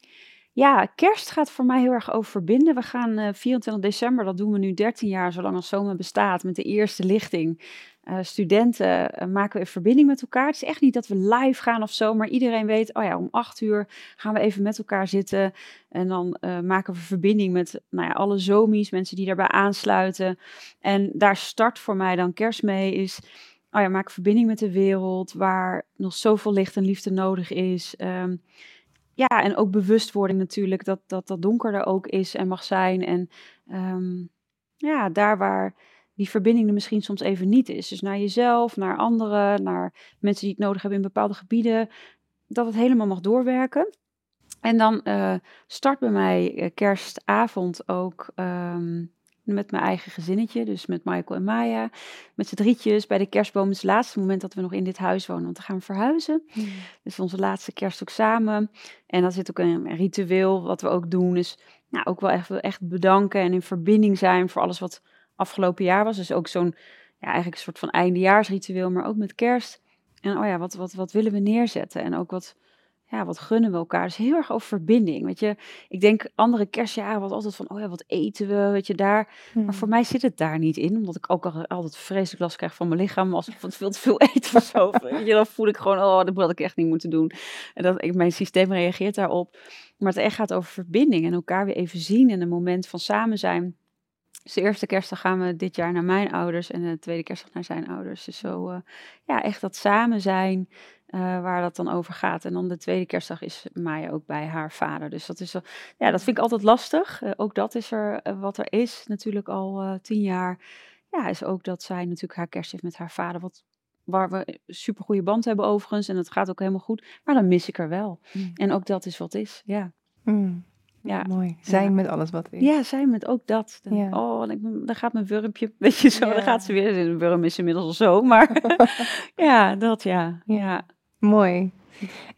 ja, kerst gaat voor mij heel erg over verbinden. We gaan uh, 24 december, dat doen we nu 13 jaar, zolang als zomer bestaat, met de eerste lichting. Uh, studenten uh, maken we een verbinding met elkaar. Het is echt niet dat we live gaan of zo, maar iedereen weet, oh ja, om acht uur gaan we even met elkaar zitten. En dan uh, maken we verbinding met nou ja, alle zomies, mensen die daarbij aansluiten. En daar start voor mij dan kerst mee, is, oh ja, maak verbinding met de wereld, waar nog zoveel licht en liefde nodig is. Um, ja, en ook bewustwording natuurlijk, dat dat, dat donker er ook is en mag zijn. En um, ja, daar waar die verbinding er misschien soms even niet is. Dus naar jezelf, naar anderen, naar mensen die het nodig hebben in bepaalde gebieden. Dat het helemaal mag doorwerken. En dan uh, start bij mij uh, kerstavond ook um, met mijn eigen gezinnetje. Dus met Michael en Maya. Met z'n drietjes bij de kerstboom. Het is het laatste moment dat we nog in dit huis wonen. Want dan gaan we verhuizen. Mm. Dus onze laatste kerst ook samen. En dan zit ook een ritueel wat we ook doen. Dus nou, ook wel echt, echt bedanken en in verbinding zijn voor alles wat afgelopen jaar was. Dus ook zo'n, ja, eigenlijk een soort van eindejaarsritueel, maar ook met kerst. En oh ja, wat, wat, wat willen we neerzetten? En ook wat, ja, wat gunnen we elkaar? Dus heel erg over verbinding. Weet je, ik denk andere kerstjaren was altijd van, oh ja, wat eten we? Weet je, daar. Maar hmm. voor mij zit het daar niet in, omdat ik ook altijd vreselijk last krijg van mijn lichaam als ik van veel te veel eet of zo. weet je, dan voel ik gewoon, oh, dat had ik echt niet moeten doen. En dat, ik, mijn systeem reageert daarop. Maar het echt gaat over verbinding en elkaar weer even zien en een moment van samen zijn. Dus de eerste kerstdag gaan we dit jaar naar mijn ouders en de tweede kerstdag naar zijn ouders. Dus zo, uh, ja, echt dat samen zijn uh, waar dat dan over gaat. En dan de tweede kerstdag is Maya ook bij haar vader. Dus dat is, ja, dat vind ik altijd lastig. ook dat is er wat er is, natuurlijk al tien jaar. Ja, is ook dat zij natuurlijk haar kerst heeft met haar vader. Wat, waar we super goede band hebben overigens. En het gaat ook helemaal goed. Maar dan mis ik er wel. Mm. En ook dat is wat is, ja. Mm. Ja, mooi. Zijn met alles wat is. Ja, zijn met ook dat. Dan, ja. Oh, dan, dan, gaat mijn wurmpje, weet je zo, dan gaat ze weer. Een wurm is inmiddels al zo, maar ja, dat ja. ja. Mooi.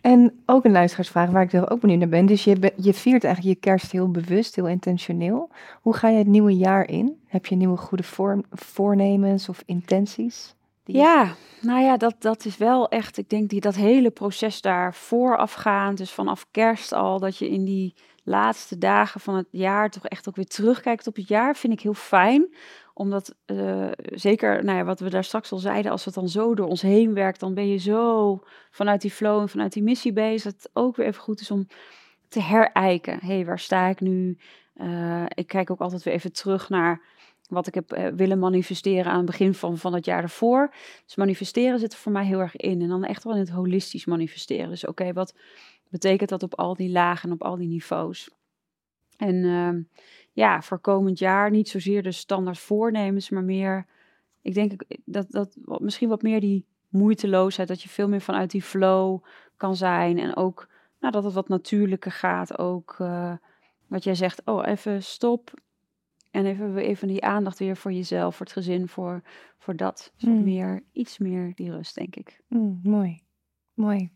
En ook een luisteraarsvraag waar ik zelf ook benieuwd naar ben. Dus je, je viert eigenlijk je kerst heel bewust, heel intentioneel. Hoe ga je het nieuwe jaar in? Heb je nieuwe goede voor, voornemens of intenties? Ja, nou ja, dat, dat is wel echt, ik denk die, dat hele proces daar voorafgaand, dus vanaf kerst al, dat je in die laatste dagen van het jaar toch echt ook weer terugkijkt op het jaar, vind ik heel fijn. Omdat, uh, zeker, nou ja, wat we daar straks al zeiden, als het dan zo door ons heen werkt, dan ben je zo vanuit die flow en vanuit die missie bezig, dat het ook weer even goed is om te herijken. Hé, hey, waar sta ik nu? Uh, ik kijk ook altijd weer even terug naar wat ik heb uh, willen manifesteren aan het begin van, van het jaar ervoor. Dus manifesteren zit er voor mij heel erg in. En dan echt wel in het holistisch manifesteren. Dus oké, wat betekent dat op al die lagen en op al die niveaus? En uh, ja, voor komend jaar niet zozeer de standaard voornemens, maar meer, ik denk dat, dat misschien wat meer die moeiteloosheid, dat je veel meer vanuit die flow kan zijn. En ook nou, dat het wat natuurlijker gaat. Ook uh, wat jij zegt, oh even stop, en even, even die aandacht weer voor jezelf, voor het gezin, voor, voor dat. Dus mm. meer, iets meer die rust, denk ik. Mm, mooi. Mooi.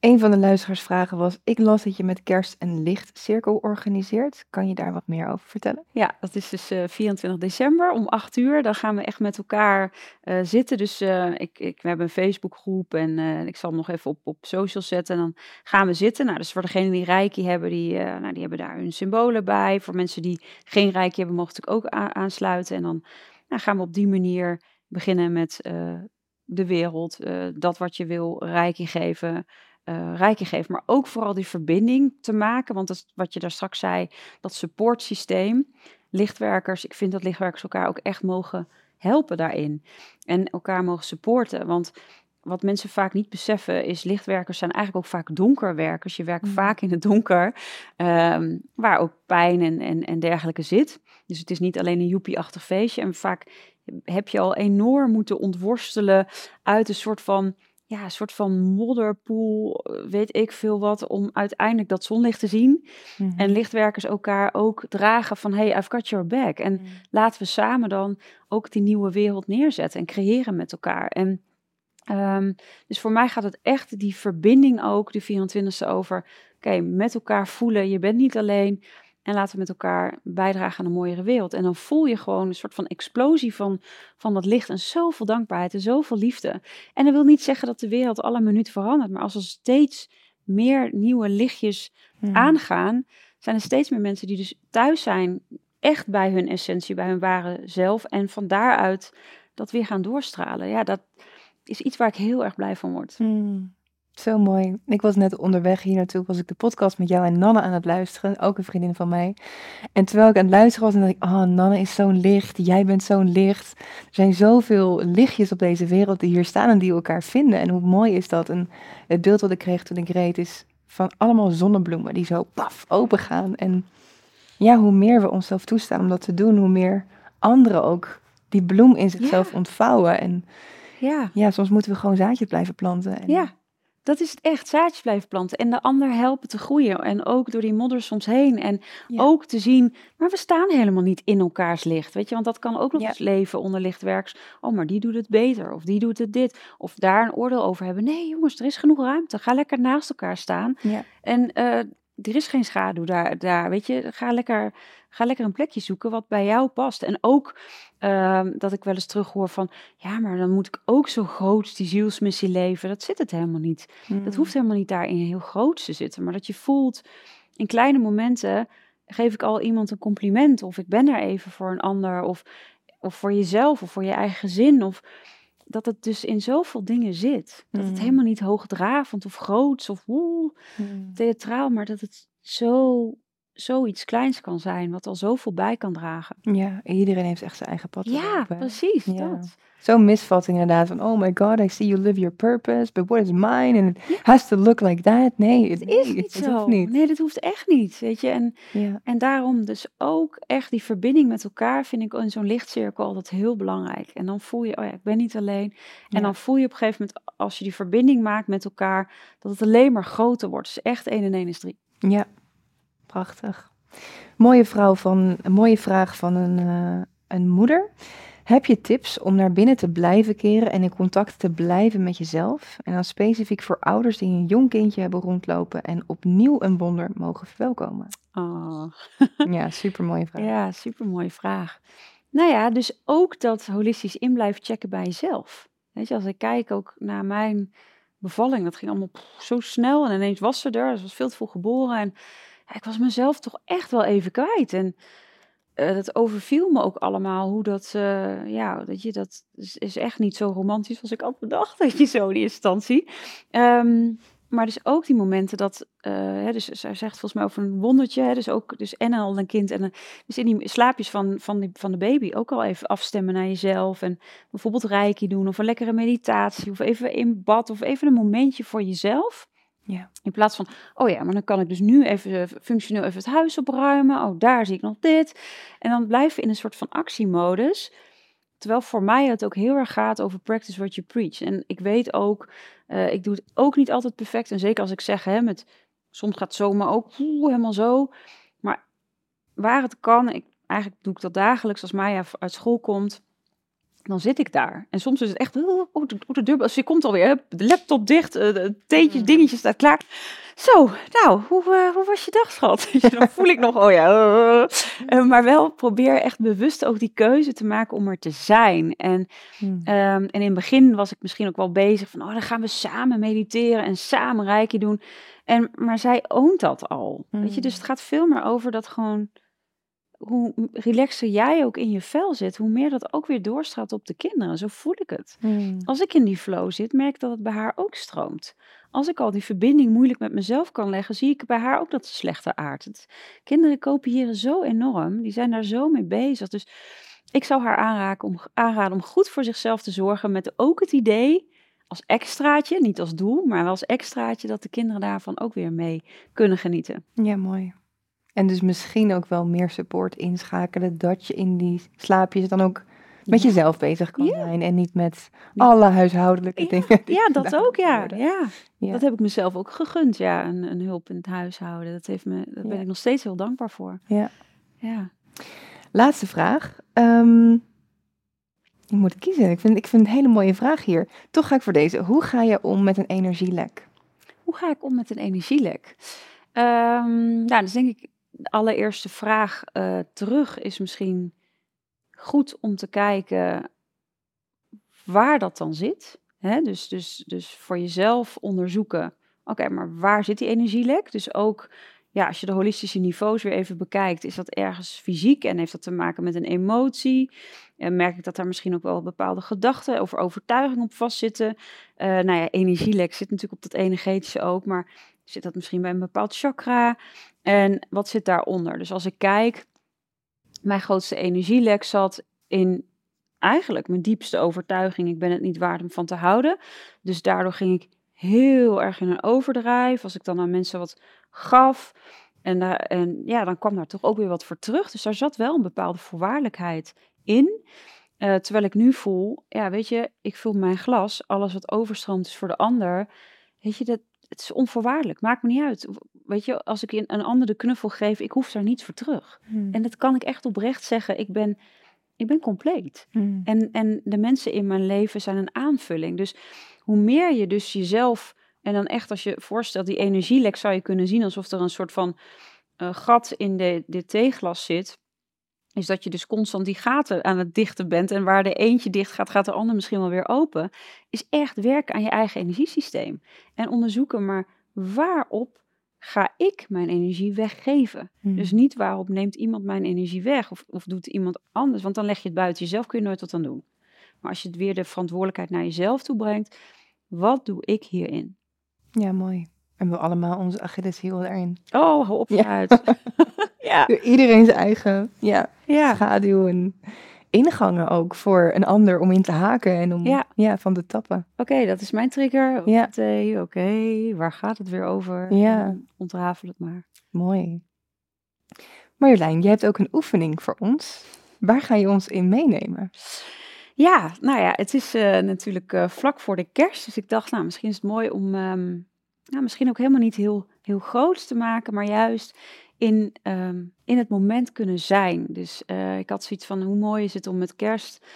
Een van de luisteraarsvragen was: Ik las dat je met kerst een lichtcirkel organiseert. Kan je daar wat meer over vertellen? Ja, dat is dus uh, eh, 24 december om 8 uur. Dan gaan we echt met elkaar uh, zitten. Dus uh, ik, ik, we hebben een Facebookgroep en ik zal hem nog even op, op social zetten. En dan gaan we zitten. Nou, dus voor degenen die Reiki hebben, die, nou, die hebben daar hun symbolen bij. Voor mensen die geen Reiki hebben, mogen natuurlijk ook aansluiten. En dan nou, gaan we op die manier beginnen met de wereld, dat wat je wil Reiki geven uh, rijke geeft, maar ook vooral die verbinding te maken. Want dat, wat je daar straks zei, dat supportsysteem, lichtwerkers, ik vind dat lichtwerkers elkaar ook echt mogen helpen daarin. En elkaar mogen supporten. Want wat mensen vaak niet beseffen is, lichtwerkers zijn eigenlijk ook vaak donkerwerkers. Je werkt mm. vaak in het donker, um, waar ook pijn en, en, en dergelijke zit. Dus het is niet alleen een joepie-achtig feestje. En vaak heb je al enorm moeten ontworstelen uit een soort van ja, een soort van modderpoel, eh, weet ik veel wat, om uiteindelijk dat zonlicht te zien. En mhm. lichtwerkers elkaar ook dragen van, hey, I've got your back. En mhm. laten we samen dan ook die nieuwe wereld neerzetten en creëren met elkaar. En um, dus voor mij gaat het echt die verbinding ook, die 24e over, oké, met elkaar voelen, je bent niet alleen. En laten we met elkaar bijdragen aan een mooiere wereld. En dan voel je gewoon een soort van explosie van, van dat licht. En zoveel dankbaarheid en zoveel liefde. En dat wil niet zeggen dat de wereld alle minuut verandert. Maar als er steeds meer nieuwe lichtjes hmm. aangaan, zijn er steeds meer mensen die dus thuis zijn. Echt bij hun essentie, bij hun ware zelf. En van daaruit dat weer gaan doorstralen. Ja, dat is iets waar ik heel erg blij van word. Hmm. Zo mooi. Ik was net onderweg hier naartoe, was ik de podcast met jou en Nanne aan het luisteren, ook een vriendin van mij. En terwijl ik aan het luisteren was, dacht ik, oh, Nanne is zo'n licht, jij bent zo'n licht. Er zijn zoveel lichtjes op deze wereld die hier staan en die elkaar vinden. En hoe mooi is dat? En het beeld wat ik kreeg toen ik reed is van allemaal zonnebloemen die zo paf open gaan. En ja, hoe meer we onszelf toestaan om dat te doen, hoe meer anderen ook die bloem in zichzelf ontvouwen. En ja. ja, soms moeten we gewoon zaadjes blijven planten. En ja. Dat is het echt, zaadjes blijven planten en de ander helpen te groeien. En ook door die modder soms heen. En ook te zien, maar we staan helemaal niet in elkaars licht. Weet je, want dat kan ook nog eens leven onder lichtwerks. Oh, maar die doet het beter. Of die doet het dit. Of daar een oordeel over hebben. Nee, jongens, er is genoeg ruimte. Ga lekker naast elkaar staan. Ja. En uh, er is geen schaduw daar, daar. Weet je, ga lekker Ga lekker een plekje zoeken wat bij jou past. En ook ehm, dat ik wel eens terughoor van, ja, maar dan moet ik ook zo groot die zielsmissie leven. Dat zit het helemaal niet. Dat hmm. hoeft helemaal niet daarin heel groot te zitten. Maar dat je voelt, in kleine momenten geef ik al iemand een compliment. Of ik ben er even voor een ander. Of, of voor jezelf of voor je eigen gezin. Of dat het dus in zoveel dingen zit. Dat het hmm. helemaal niet hoogdravend of groots of woe, hmm. theatraal, maar dat het zo zoiets kleins kan zijn, wat al zoveel bij kan dragen. Ja, iedereen heeft echt zijn eigen pad. Ja, precies. Ja. Dat. Zo'n misvatting inderdaad van, oh my god, I see you live your purpose, but what is mine? And it has to look like that. Nee, het, is niet het, zo. niet. Nee, dat hoeft echt niet, weet je. En, ja. en daarom dus ook echt die verbinding met elkaar vind ik in zo'n lichtcirkel altijd heel belangrijk. En dan voel je, oh ja, ik ben niet alleen. En dan voel je op een gegeven moment, als je die verbinding maakt met elkaar, dat het alleen maar groter wordt. Dus echt één en één is drie. Ja, Prachtig. Mooie, vrouw van, een mooie vraag van een, uh, een moeder. Heb je tips om naar binnen te blijven keren en in contact te blijven met jezelf? En dan specifiek voor ouders die een jong kindje hebben rondlopen en opnieuw een wonder mogen verwelkomen. Oh. ja, super mooie vraag. Ja, super mooie vraag. Nou ja, dus ook dat holistisch in blijven checken bij jezelf. Weet je, als ik kijk ook naar mijn bevalling, dat ging allemaal zo snel en ineens was ze er. Ze was veel te vroeg geboren en ik was mezelf toch echt wel even kwijt. En uh, dat overviel me ook allemaal. Hoe dat, uh, ja, dat je dat is, echt niet zo romantisch als ik altijd bedacht. Dat je zo die instantie. Um, maar dus ook die momenten dat, uh, hè, dus zegt volgens mij over een wondertje, hè, dus ook, dus en al een kind en een, dus in die slaapjes van, van, die, van de baby ook al even afstemmen naar jezelf en bijvoorbeeld reiki doen of een lekkere meditatie of even in bad of even een momentje voor jezelf. Ja. In plaats van, oh ja, maar dan kan ik dus nu even eh, functioneel even het huis opruimen. Oh, daar zie ik nog dit. En dan blijven we in een soort van actiemodus. Terwijl voor mij het ook heel erg gaat over practice what you preach. En ik weet ook, uh, ik doe het ook niet altijd perfect. En zeker als ik zeg, hè, met, soms gaat het zomaar ook helemaal zo. Maar waar het kan, ik, eigenlijk doe ik dat dagelijks als Maya uit school komt dan zit ik daar. En soms is het echt, oh, oh, de, oh, de deur, als je komt alweer, de laptop dicht, uh, het theetje, mm. dingetje staat klaar. Zo, nou, hoe, uh, hoe was je dag, schat? dan voel ik nog, oh ja. Uh, maar wel probeer echt bewust ook die keuze te maken om er te zijn. En, hmm. um, en in het begin was ik misschien ook wel bezig van, oh, dan gaan we samen mediteren en samen rijkje doen. En, maar zij oont dat al. Hmm. Weet je, dus het gaat veel meer over dat gewoon hoe relaxer jij ook in je vel zit, hoe meer dat ook weer doorstraalt op de kinderen. Zo voel ik het. Hmm. Als ik in die flow zit, merk ik dat het bij haar ook stroomt. Als ik al die verbinding moeilijk met mezelf kan leggen, zie ik bij haar ook dat ze slechter aardt. Kinderen kopiëren zo enorm, die zijn daar zo mee bezig. Dus ik zou haar aanraken om, aanraden om goed voor zichzelf te zorgen met ook het idee als extraatje, niet als doel, maar als extraatje dat de kinderen daarvan ook weer mee kunnen genieten. Ja, mooi. En dus misschien ook wel meer support inschakelen, dat je in die slaapjes dan ook met jezelf bezig kan zijn en niet met alle huishoudelijke dingen. Ja, dat ook, ja. ja. Dat heb ik mezelf ook gegund, ja, een, een hulp in het huishouden. Dat, heeft me, daar ben ik nog steeds heel dankbaar voor. Ja. ja. Laatste vraag. Um, je moet kiezen. Ik vind, ik vind een hele mooie vraag hier. Toch ga ik voor deze. Hoe ga je om met een energielek? Hoe ga ik om met een energielek? Um, nou, dus denk ik allereerste vraag uh, terug is misschien goed om te kijken waar dat dan zit. Hè? Dus, dus, dus voor jezelf onderzoeken, oké, maar waar zit die energielek? Dus ook, ja, als je de holistische niveaus weer even bekijkt, is dat ergens fysiek en heeft dat te maken met een emotie? En merk ik dat daar misschien ook wel bepaalde gedachten over overtuiging op vastzitten? Uh, nou ja, energielek zit natuurlijk op dat energetische ook, maar zit dat misschien bij een bepaald chakra? En wat zit daaronder? Dus als ik kijk, mijn grootste energielek zat in eigenlijk mijn diepste overtuiging. Ik ben het niet waard om van te houden. Dus daardoor ging ik heel erg in een overdrijf. Als ik dan aan mensen wat gaf. En, daar, en ja, dan kwam daar toch ook weer wat voor terug. Dus daar zat wel een bepaalde voorwaardelijkheid in. Uh, terwijl ik nu voel, ja, weet je, ik vul mijn glas. Alles wat overstroomt is voor de ander. Weet je, dat, het is onvoorwaardelijk. Maakt me niet uit. Weet je, als ik een ander de knuffel geef, ik hoef daar niets voor terug. Hmm. En dat kan ik echt oprecht zeggen. Ik ben, ik ben compleet. Hmm. En, en de mensen in mijn leven zijn een aanvulling. Dus hoe meer je dus jezelf... En dan echt, als je voorstelt, die energielek zou je kunnen zien alsof er een soort van uh, gat in de, de theeglas zit is dat je dus constant die gaten aan het dichten bent. En waar de eentje dicht gaat, gaat de ander misschien wel weer open. Is echt werken aan je eigen energiesysteem. En onderzoeken maar waarop ga ik mijn energie weggeven. Hmm. Dus niet waarop neemt iemand mijn energie weg of, of doet iemand anders. Want dan leg je het buiten jezelf, kun je nooit wat aan doen. Maar als je het weer de verantwoordelijkheid naar jezelf toe brengt. Wat doe ik hierin? Ja, mooi. En we allemaal onze Achilleshiel erin. Oh, hou op ja. uit. ja. Iedereen zijn eigen ja, ja. schaduw en ingangen ook voor een ander om in te haken en om ja. ja van te tappen. Oké, dat is mijn trigger. Ja. Oké, waar gaat het weer over? Ja. Ontrafel het maar. Mooi. Marjolein, je hebt ook een oefening voor ons. Waar ga je ons in meenemen? Ja, nou ja, het is uh, natuurlijk uh, vlak voor de kerst. Dus ik dacht, nou, misschien is het mooi om um, nou, misschien ook helemaal niet heel, heel groot te maken, maar juist in, ehm, in het moment kunnen zijn. Dus uh, ik had zoiets van, hoe mooi is het om met kerst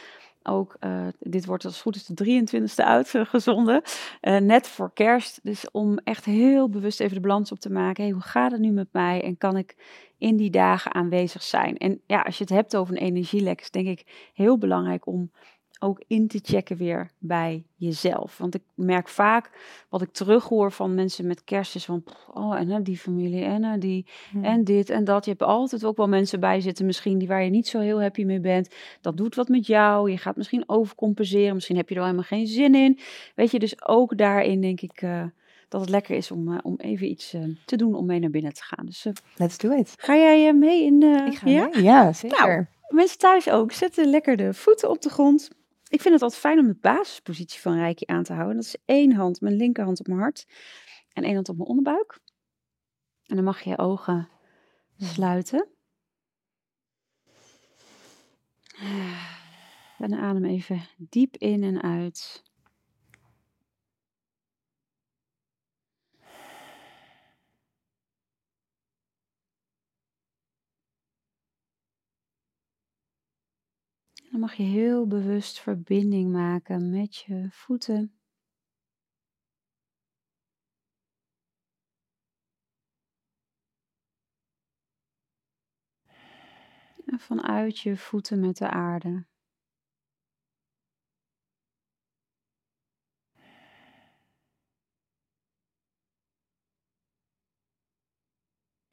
ook, uh, dit wordt als het goed is de 23e uitgezonden, uh, net voor kerst. Dus om echt heel bewust even de balans op te maken. Hey, hoe gaat het nu met mij en kan ik in die dagen aanwezig zijn? En ja, als je het hebt over een energielek, denk ik heel belangrijk om ook in te checken weer bij jezelf. Want ik merk vaak wat ik terughoor van mensen met kerst is van, oh en die familie en die hmm. en dit en dat. Je hebt altijd ook wel mensen bij zitten misschien die waar je niet zo heel happy mee bent. Dat doet wat met jou. Je gaat misschien overcompenseren. Misschien heb je er helemaal geen zin in. Weet je, dus ook daarin denk ik. Uh, dat het lekker is om, uh, om even iets uh, te doen om mee naar binnen te gaan. Dus let's do it. Ga jij mee in? ik ga ja? mee. Ja, zeker. Nou, mensen thuis ook. Zetten lekker de voeten op de grond. Ik vind het altijd fijn om de basispositie van Reiki aan te houden. Dat is één hand, mijn linkerhand op mijn hart en één hand op mijn onderbuik. En dan mag je je ogen sluiten. En adem even diep in en uit. Dan mag je heel bewust verbinding maken met je voeten. En vanuit je voeten met de aarde.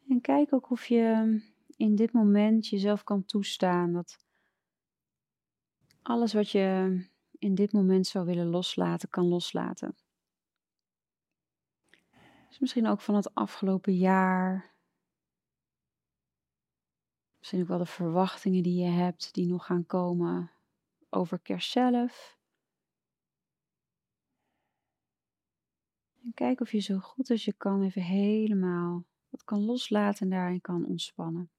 En kijk ook of je in dit moment jezelf kan toestaan dat alles wat je in dit moment zou willen loslaten, kan loslaten. Dus misschien ook van het afgelopen jaar. Misschien ook wel de verwachtingen die je hebt, die nog gaan komen over kerst zelf. En kijk of je zo goed als je kan even helemaal wat kan loslaten en daarin kan ontspannen.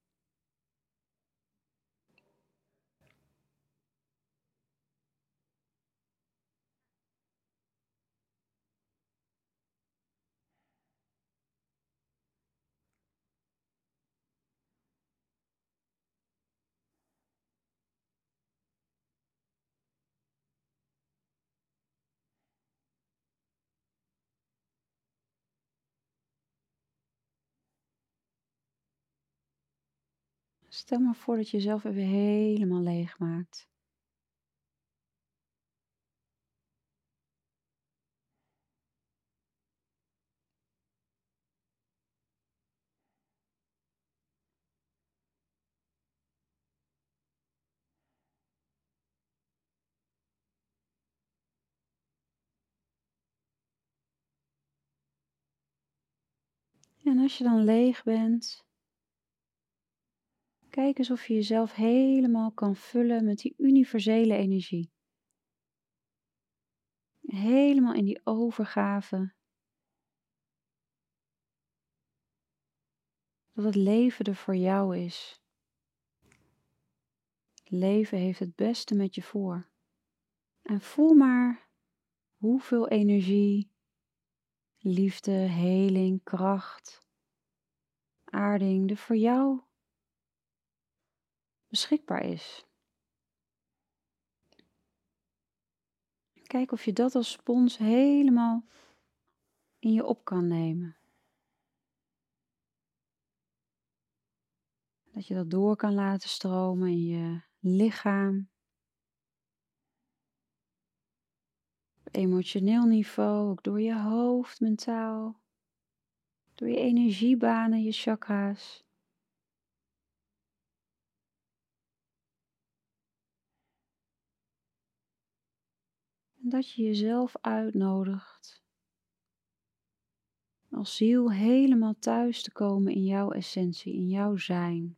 Stel maar voor dat je jezelf even helemaal leeg maakt. En als je dan leeg bent, Kijk eens of je jezelf helemaal kan vullen met die universele energie. Helemaal in die overgave. Dat het leven er voor jou is. Leven heeft het beste met je voor. En voel maar hoeveel energie, liefde, heling, kracht, aarding er voor jou beschikbaar is. Kijk of je dat als spons helemaal in je op kan nemen. Dat je dat door kan laten stromen in je lichaam. Op emotioneel niveau, ook door je hoofd, mentaal. Door je energiebanen, je chakra's. Dat je jezelf uitnodigt als ziel helemaal thuis te komen in jouw essentie, in jouw zijn.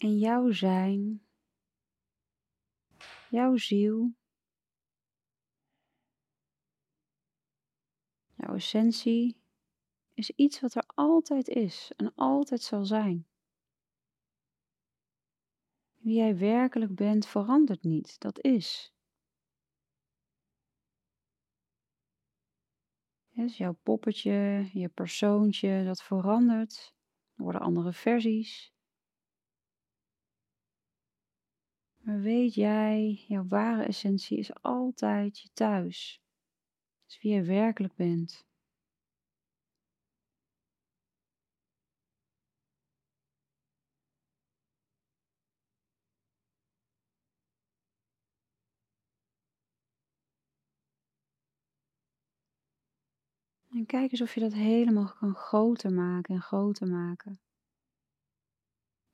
En jouw zijn, jouw ziel, jouw essentie is iets wat er altijd is en altijd zal zijn. Wie jij werkelijk bent verandert niet, dat is. Dus jouw poppetje, je persoontje, dat verandert. Er worden andere versies. Maar weet jij, jouw ware essentie is altijd je thuis. is wie je werkelijk bent. En kijk eens of je dat helemaal kan groter maken en groter maken.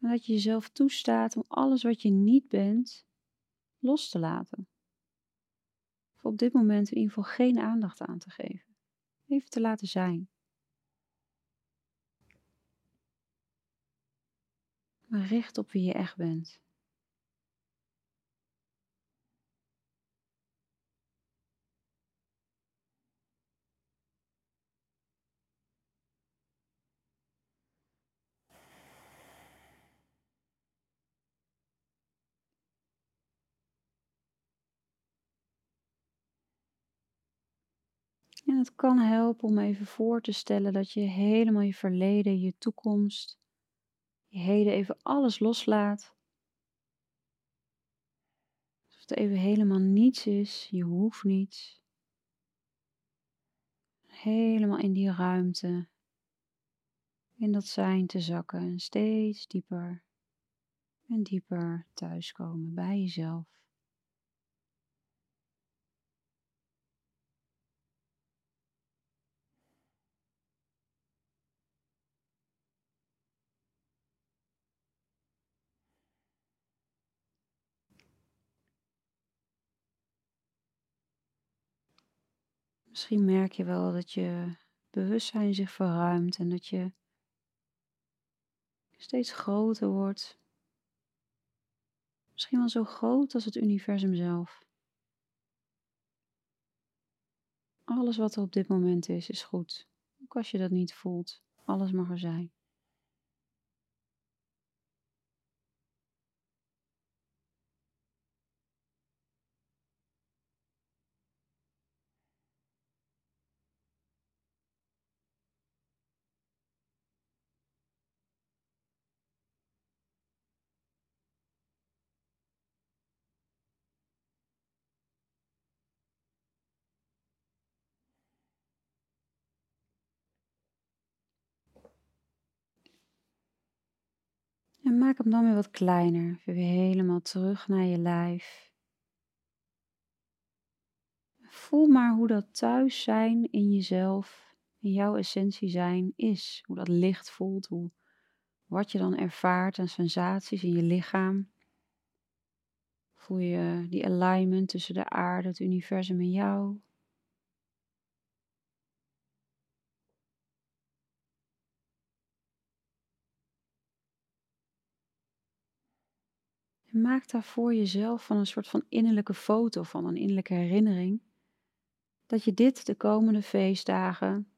En dat je jezelf toestaat om alles wat je niet bent los te laten. Of op dit moment in ieder geval geen aandacht aan te geven. Even te laten zijn. Maar richt op wie je echt bent. En het kan helpen om even voor te stellen dat je helemaal je verleden, je toekomst, je heden even alles loslaat. Alsof het even helemaal niets is, je hoeft niets. Helemaal in die ruimte, in dat zijn te zakken en steeds dieper en dieper thuiskomen bij jezelf. Misschien merk je wel dat je bewustzijn zich verruimt en dat je steeds groter wordt. Misschien wel zo groot als het universum zelf. Alles wat er op dit moment is, is goed. Ook als je dat niet voelt. Alles mag er zijn. En maak hem dan weer wat kleiner. Weer helemaal terug naar je lijf. Voel maar hoe dat thuis zijn in jezelf, in jouw essentie zijn, is. Hoe dat licht voelt, hoe, wat je dan ervaart en sensaties in je lichaam. Voel je die alignment tussen de aarde, het universum en jou. Maak daar voor jezelf van een soort van innerlijke foto, van een innerlijke herinnering, dat je dit de komende feestdagen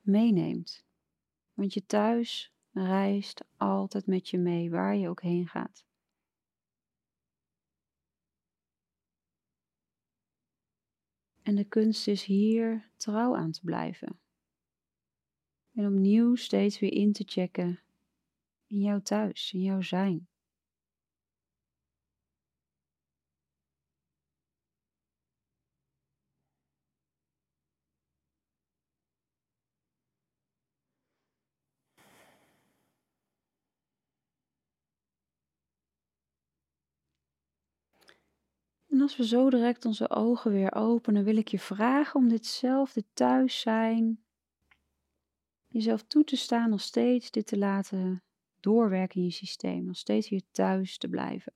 meeneemt. Want je thuis reist altijd met je mee, waar je ook heen gaat. En de kunst is hier trouw aan te blijven. En opnieuw steeds weer in te checken in jouw thuis, in jouw zijn. En als we zo direct onze ogen weer openen, wil ik je vragen om ditzelfde thuis zijn, jezelf toe te staan, nog steeds dit te laten doorwerken in je systeem, nog steeds hier thuis te blijven.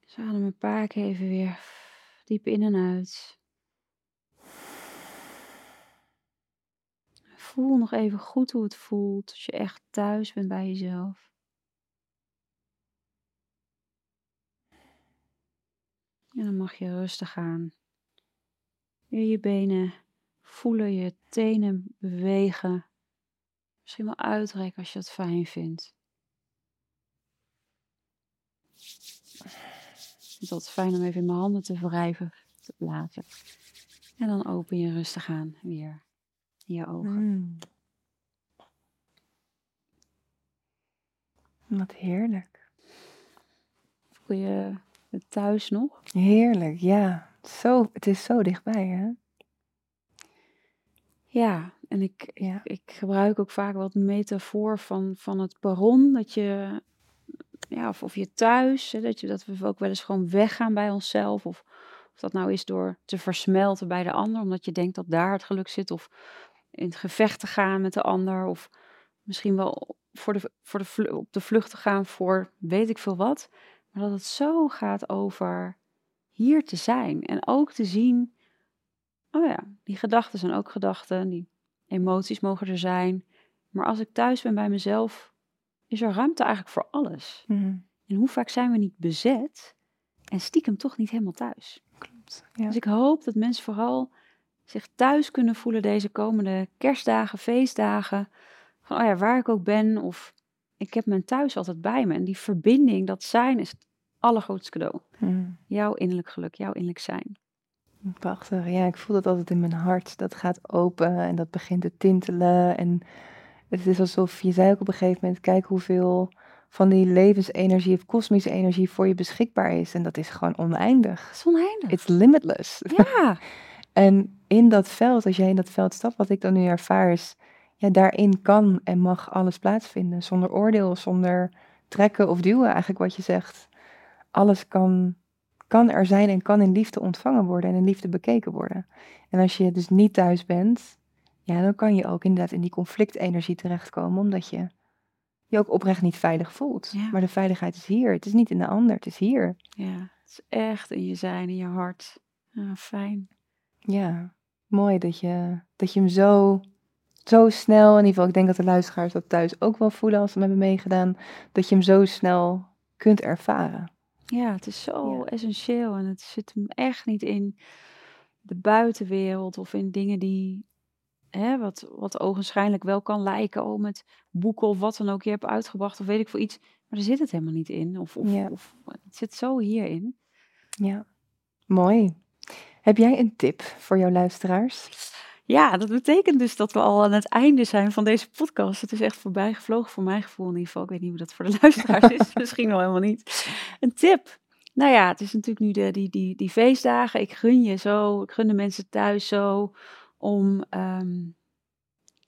Dus adem een paar keer even weer diep in en uit. Voel nog even goed hoe het voelt als je echt thuis bent bij jezelf. En dan mag je rustig aan. Weer je benen voelen, je tenen bewegen. Misschien wel uitrekken als je het fijn vindt. Het is altijd fijn om even in mijn handen te wrijven, te laten. En dan open je rustig aan weer in je ogen. Mm. Wat heerlijk. Voel je thuis nog. Heerlijk, ja. Zo, het is zo dichtbij, hè? Ja, en ik, ja. ik gebruik ook vaak wat metafoor van, van het perron. Dat je, ja, of, of je thuis, hè, dat, je, dat we ook wel eens gewoon weggaan bij onszelf. Of, of dat nou is door te versmelten bij de ander, omdat je denkt dat daar het geluk zit. Of in het gevecht te gaan met de ander. Of misschien wel voor de, voor de, op de vlucht te gaan voor weet ik veel wat. Maar dat het zo gaat over hier te zijn en ook te zien, oh ja, die gedachten zijn ook gedachten, die emoties mogen er zijn. Maar als ik thuis ben bij mezelf, is er ruimte eigenlijk voor alles. Mhm. En hoe vaak zijn we niet bezet en stiekem toch niet helemaal thuis? Klopt. Ja. Dus ik hoop dat mensen vooral zich thuis kunnen voelen deze komende kerstdagen, feestdagen. Van, oh ja, waar ik ook ben of ik heb mijn thuis altijd bij me. En die verbinding, dat zijn, is het allergrootste cadeau. Hmm. Jouw innerlijk geluk, jouw innerlijk zijn. Prachtig. Ja, ik voel dat altijd in mijn hart. Dat gaat open en dat begint te tintelen. En het is alsof je zei ook op een gegeven moment: kijk hoeveel van die levensenergie of kosmische energie voor je beschikbaar is. En dat is gewoon oneindig. Het is oneindig. It's limitless. Ja. en in dat veld, als jij in dat veld stapt, wat ik dan nu ervaar, is ja, daarin kan en mag alles plaatsvinden. Zonder oordeel, zonder trekken of duwen, eigenlijk wat je zegt. Alles kan, kan er zijn en kan in liefde ontvangen worden en in liefde bekeken worden. En als je dus niet thuis bent, ja, dan kan je ook inderdaad in die conflictenergie terechtkomen, omdat je je ook oprecht niet veilig voelt. Maar de veiligheid is hier. Het is niet in de ander, het is hier. Ja, het is echt in je zijn, in je hart. Ja, fijn. Ja, mooi dat je, dat je hem zo, zo snel, in ieder geval, ik denk dat de luisteraars dat thuis ook wel voelen als ze hem hebben meegedaan, dat je hem zo snel kunt ervaren. Ja, het is zo essentieel en het zit hem echt niet in de buitenwereld of in dingen die hè, wat, wat ogenschijnlijk wel kan lijken, oh, met boeken of wat dan ook je hebt uitgebracht, of weet ik veel iets. Maar daar zit het helemaal niet in. Of, of, of het zit zo hierin. Ja, mooi. Heb jij een tip voor jouw luisteraars? Ja, dat betekent dus dat we al aan het einde zijn van deze podcast. Het is echt voorbij gevlogen voor mijn gevoel in ieder geval. Ik weet niet hoe dat voor de luisteraars is. Misschien wel helemaal niet. Een tip. Nou ja, het is natuurlijk nu de, die, die, die feestdagen. Ik gun je zo, ik gun de mensen thuis zo om ehm,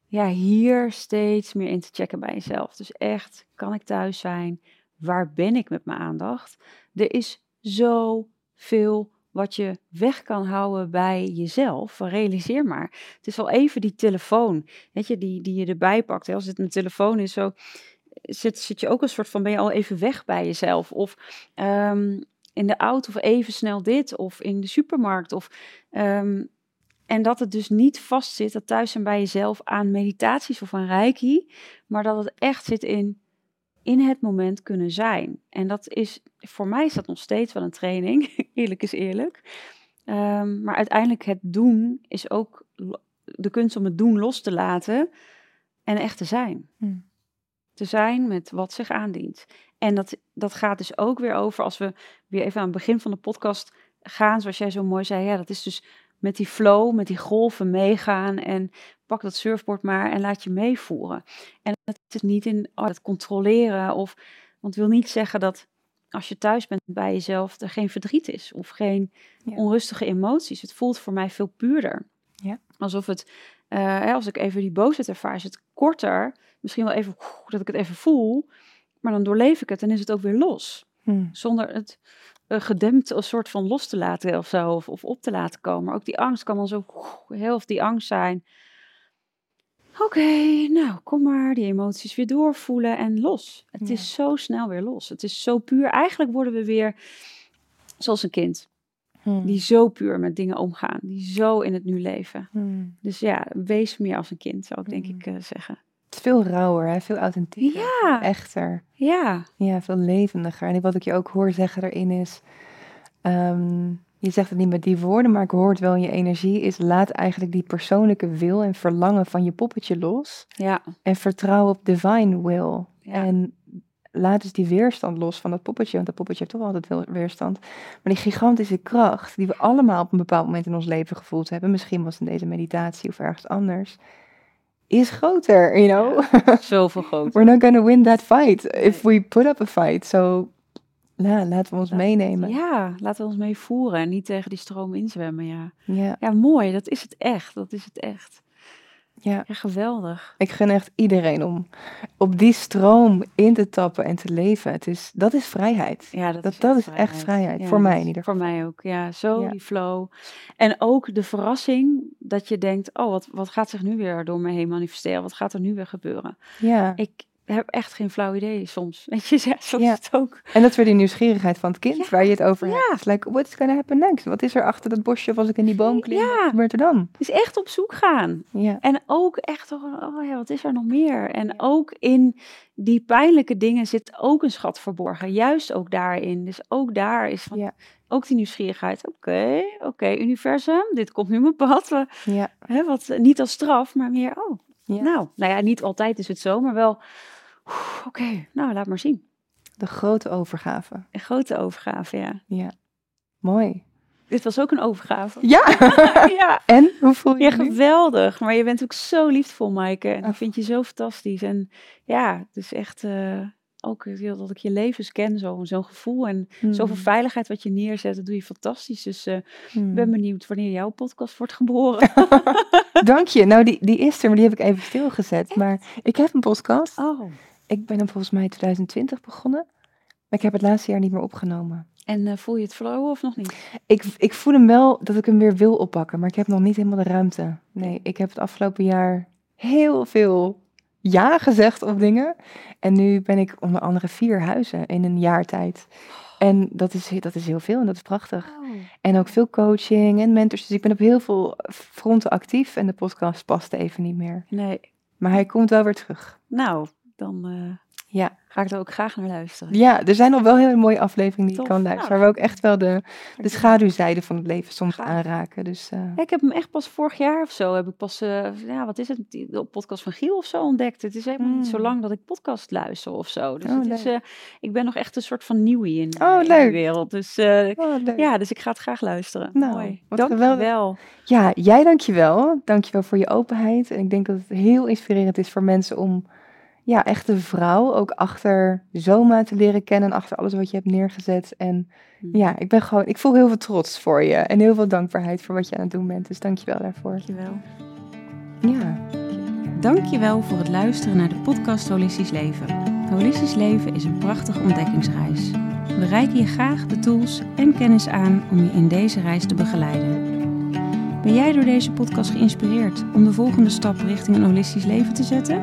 ja, hier steeds meer in te checken bij jezelf. Dus echt, kan ik thuis zijn? Waar ben ik met mijn aandacht? Er is zoveel wat je weg kan houden bij jezelf. Realiseer maar. Het is al even die telefoon, weet je, die, die je erbij pakt. Als het een telefoon is, zo zit, zit je ook een soort van, ben je al even weg bij jezelf? Of ehm, in de auto of even snel dit, of in de supermarkt. Of ehm, en dat het dus niet vastzit, dat thuis zijn bij jezelf aan meditaties of aan reiki, maar dat het echt zit in, in het moment kunnen zijn. En dat is, voor mij is dat nog steeds wel een training, eerlijk is eerlijk. Ehm, maar uiteindelijk het doen is ook de kunst om het doen los te laten en echt te zijn. Hmm. Te zijn met wat zich aandient. En dat, dat gaat dus ook weer over, als we weer even aan het begin van de podcast gaan, zoals jij zo mooi zei, ja, dat is dus met die flow, met die golven meegaan en pak dat surfboard maar en laat je meevoeren. En het is niet in oh, het controleren of, want het wil niet zeggen dat als je thuis bent bij jezelf er geen verdriet is of geen onrustige emoties. Het voelt voor mij veel puurder. Ja. Alsof het, uh, als ik even die boosheid ervaar, is het korter, misschien wel even dat ik het even voel, maar dan doorleef ik het en is het ook weer los. Hmm. Zonder het gedempt een soort van los te laten of zo, of, of, op te laten komen. Maar ook die angst kan dan zo heel of die angst zijn. Oké, nou kom maar, die emoties weer doorvoelen en los. Het is zo snel weer los. Het is zo puur. Eigenlijk worden we weer zoals een kind. Hmm. Die zo puur met dingen omgaan. Die zo in het nu leven. Hmm. Dus ja, wees meer als een kind, zou ik denk hmm. ik uh, zeggen. Het is veel rauwer, hè? veel authentieker, ja. echter. Ja. Ja, veel levendiger. En wat ik je ook hoor zeggen erin is... Ehm, je zegt het niet met die woorden, maar ik hoor het wel in je energie, is laat eigenlijk die persoonlijke wil en verlangen van je poppetje los. Ja. En vertrouw op divine will. En laat dus die weerstand los van dat poppetje, want dat poppetje heeft toch altijd weerstand. Maar die gigantische kracht die we allemaal op een bepaald moment in ons leven gevoeld hebben, misschien was het in deze meditatie of ergens anders, is groter, you know? zoveel groter. We're not gonna win that fight if we put up a fight. So, nou, laten we ons meenemen. Ja, laten we ons meevoeren en niet tegen die stroom inzwemmen, ja. ja. Ja, mooi, dat is het echt, dat is het echt. Ja. geweldig. Ik gun echt iedereen om op die stroom in te tappen en te leven. Het is, dat is vrijheid. Ja, dat, dat, is, echt vrijheid. voor mij in ieder geval. Voor mij ook, ja. Zo die flow. En ook de verrassing dat je denkt, oh, wat, wat gaat zich nu weer door me heen manifesteren? Wat gaat er nu weer gebeuren? Ja. Ik, heb echt geen flauw idee soms. Weet je, ja, soms ja. het ook. En dat is weer die nieuwsgierigheid van het kind waar je het over ja. hebt. Like, what's gonna happen next? Wat is er achter dat bosje of als ik in die boom klim? Ja. Wat gebeurt er dan? Dus echt op zoek gaan. Ja. En ook echt, oh ja, wat is er nog meer? En ook in die pijnlijke dingen zit ook een schat verborgen. Juist ook daarin. Dus ook daar is van, ja. ook die nieuwsgierigheid. Oké, oké, universum, dit komt nu mijn pad. Ja. Hè, wat, niet als straf, maar meer, oh, nou, nou ja, niet altijd is het zo, maar wel Oké, nou laat maar zien. De grote overgave. De grote overgave, ja. Ja, mooi. Dit was ook een overgave. Ja. ja. En hoe voel je je geweldig. Maar je bent ook zo liefdevol, Maaike. En Oh. ik vind je zo fantastisch. En ja, is echt eh, ook heel dat ik je levens ken, zo- zo'n gevoel. En zoveel Hmm. veiligheid wat je neerzet, dat doe je fantastisch. Dus eh, ik Hmm. ben benieuwd wanneer jouw podcast wordt geboren. Dank je. Nou, die, die is er, maar die heb ik even stilgezet. Maar ik heb een podcast. Oh. Ik ben hem volgens mij in 2020 begonnen. Maar ik heb het laatste jaar niet meer opgenomen. En eh, voel je het verloren of nog niet? Ik, ik voel hem wel dat ik hem weer wil oppakken, maar ik heb nog niet helemaal de ruimte. Nee, ik heb het afgelopen jaar heel veel ja gezegd op dingen. En nu ben ik onder andere vier huizen in een jaar tijd. En dat is, dat is heel veel en dat is prachtig. En ook veel coaching en mentors. Dus ik ben op heel veel fronten actief en de podcast past even niet meer. Nee. Maar hij komt wel weer terug. Nou, dan eh, Ja. ga ik er ook graag naar luisteren. Ja, er zijn nog wel hele mooie afleveringen die Tof. ik kan luisteren. Nou, waar we ook echt wel de, de schaduwzijde van het leven soms aanraken. Dus eh, Ja, ik heb hem echt pas vorig jaar of zo, heb ik pas, eh, ja, wat is het, de podcast van Giel of zo ontdekt. Het is helemaal niet zo Mm. lang dat ik podcast luister of zo. Dus Oh, het is, ik ben nog echt een soort van nieuwie in, Oh, in leuk. wereld. Dus oh, leuk. ja, dus ik ga het graag luisteren. Nou, Mooi. Dank je wel. Ja, jij dankjewel. Dankjewel voor je openheid. En ik denk dat het heel inspirerend is voor mensen om ja, echt de vrouw ook achter Zoma te leren kennen. En achter alles wat je hebt neergezet. En Hm. ja, ik ben gewoon, ik voel heel veel trots voor je. En heel veel dankbaarheid voor wat je aan het doen bent. Dus dankjewel daarvoor. Dankjewel. Ja. Dankjewel voor het luisteren naar de podcast Holistisch Leven. Holistisch Leven is een prachtige ontdekkingsreis. We reiken je graag de tools en kennis aan om je in deze reis te begeleiden. Ben jij door deze podcast geïnspireerd om de volgende stap richting een holistisch leven te zetten?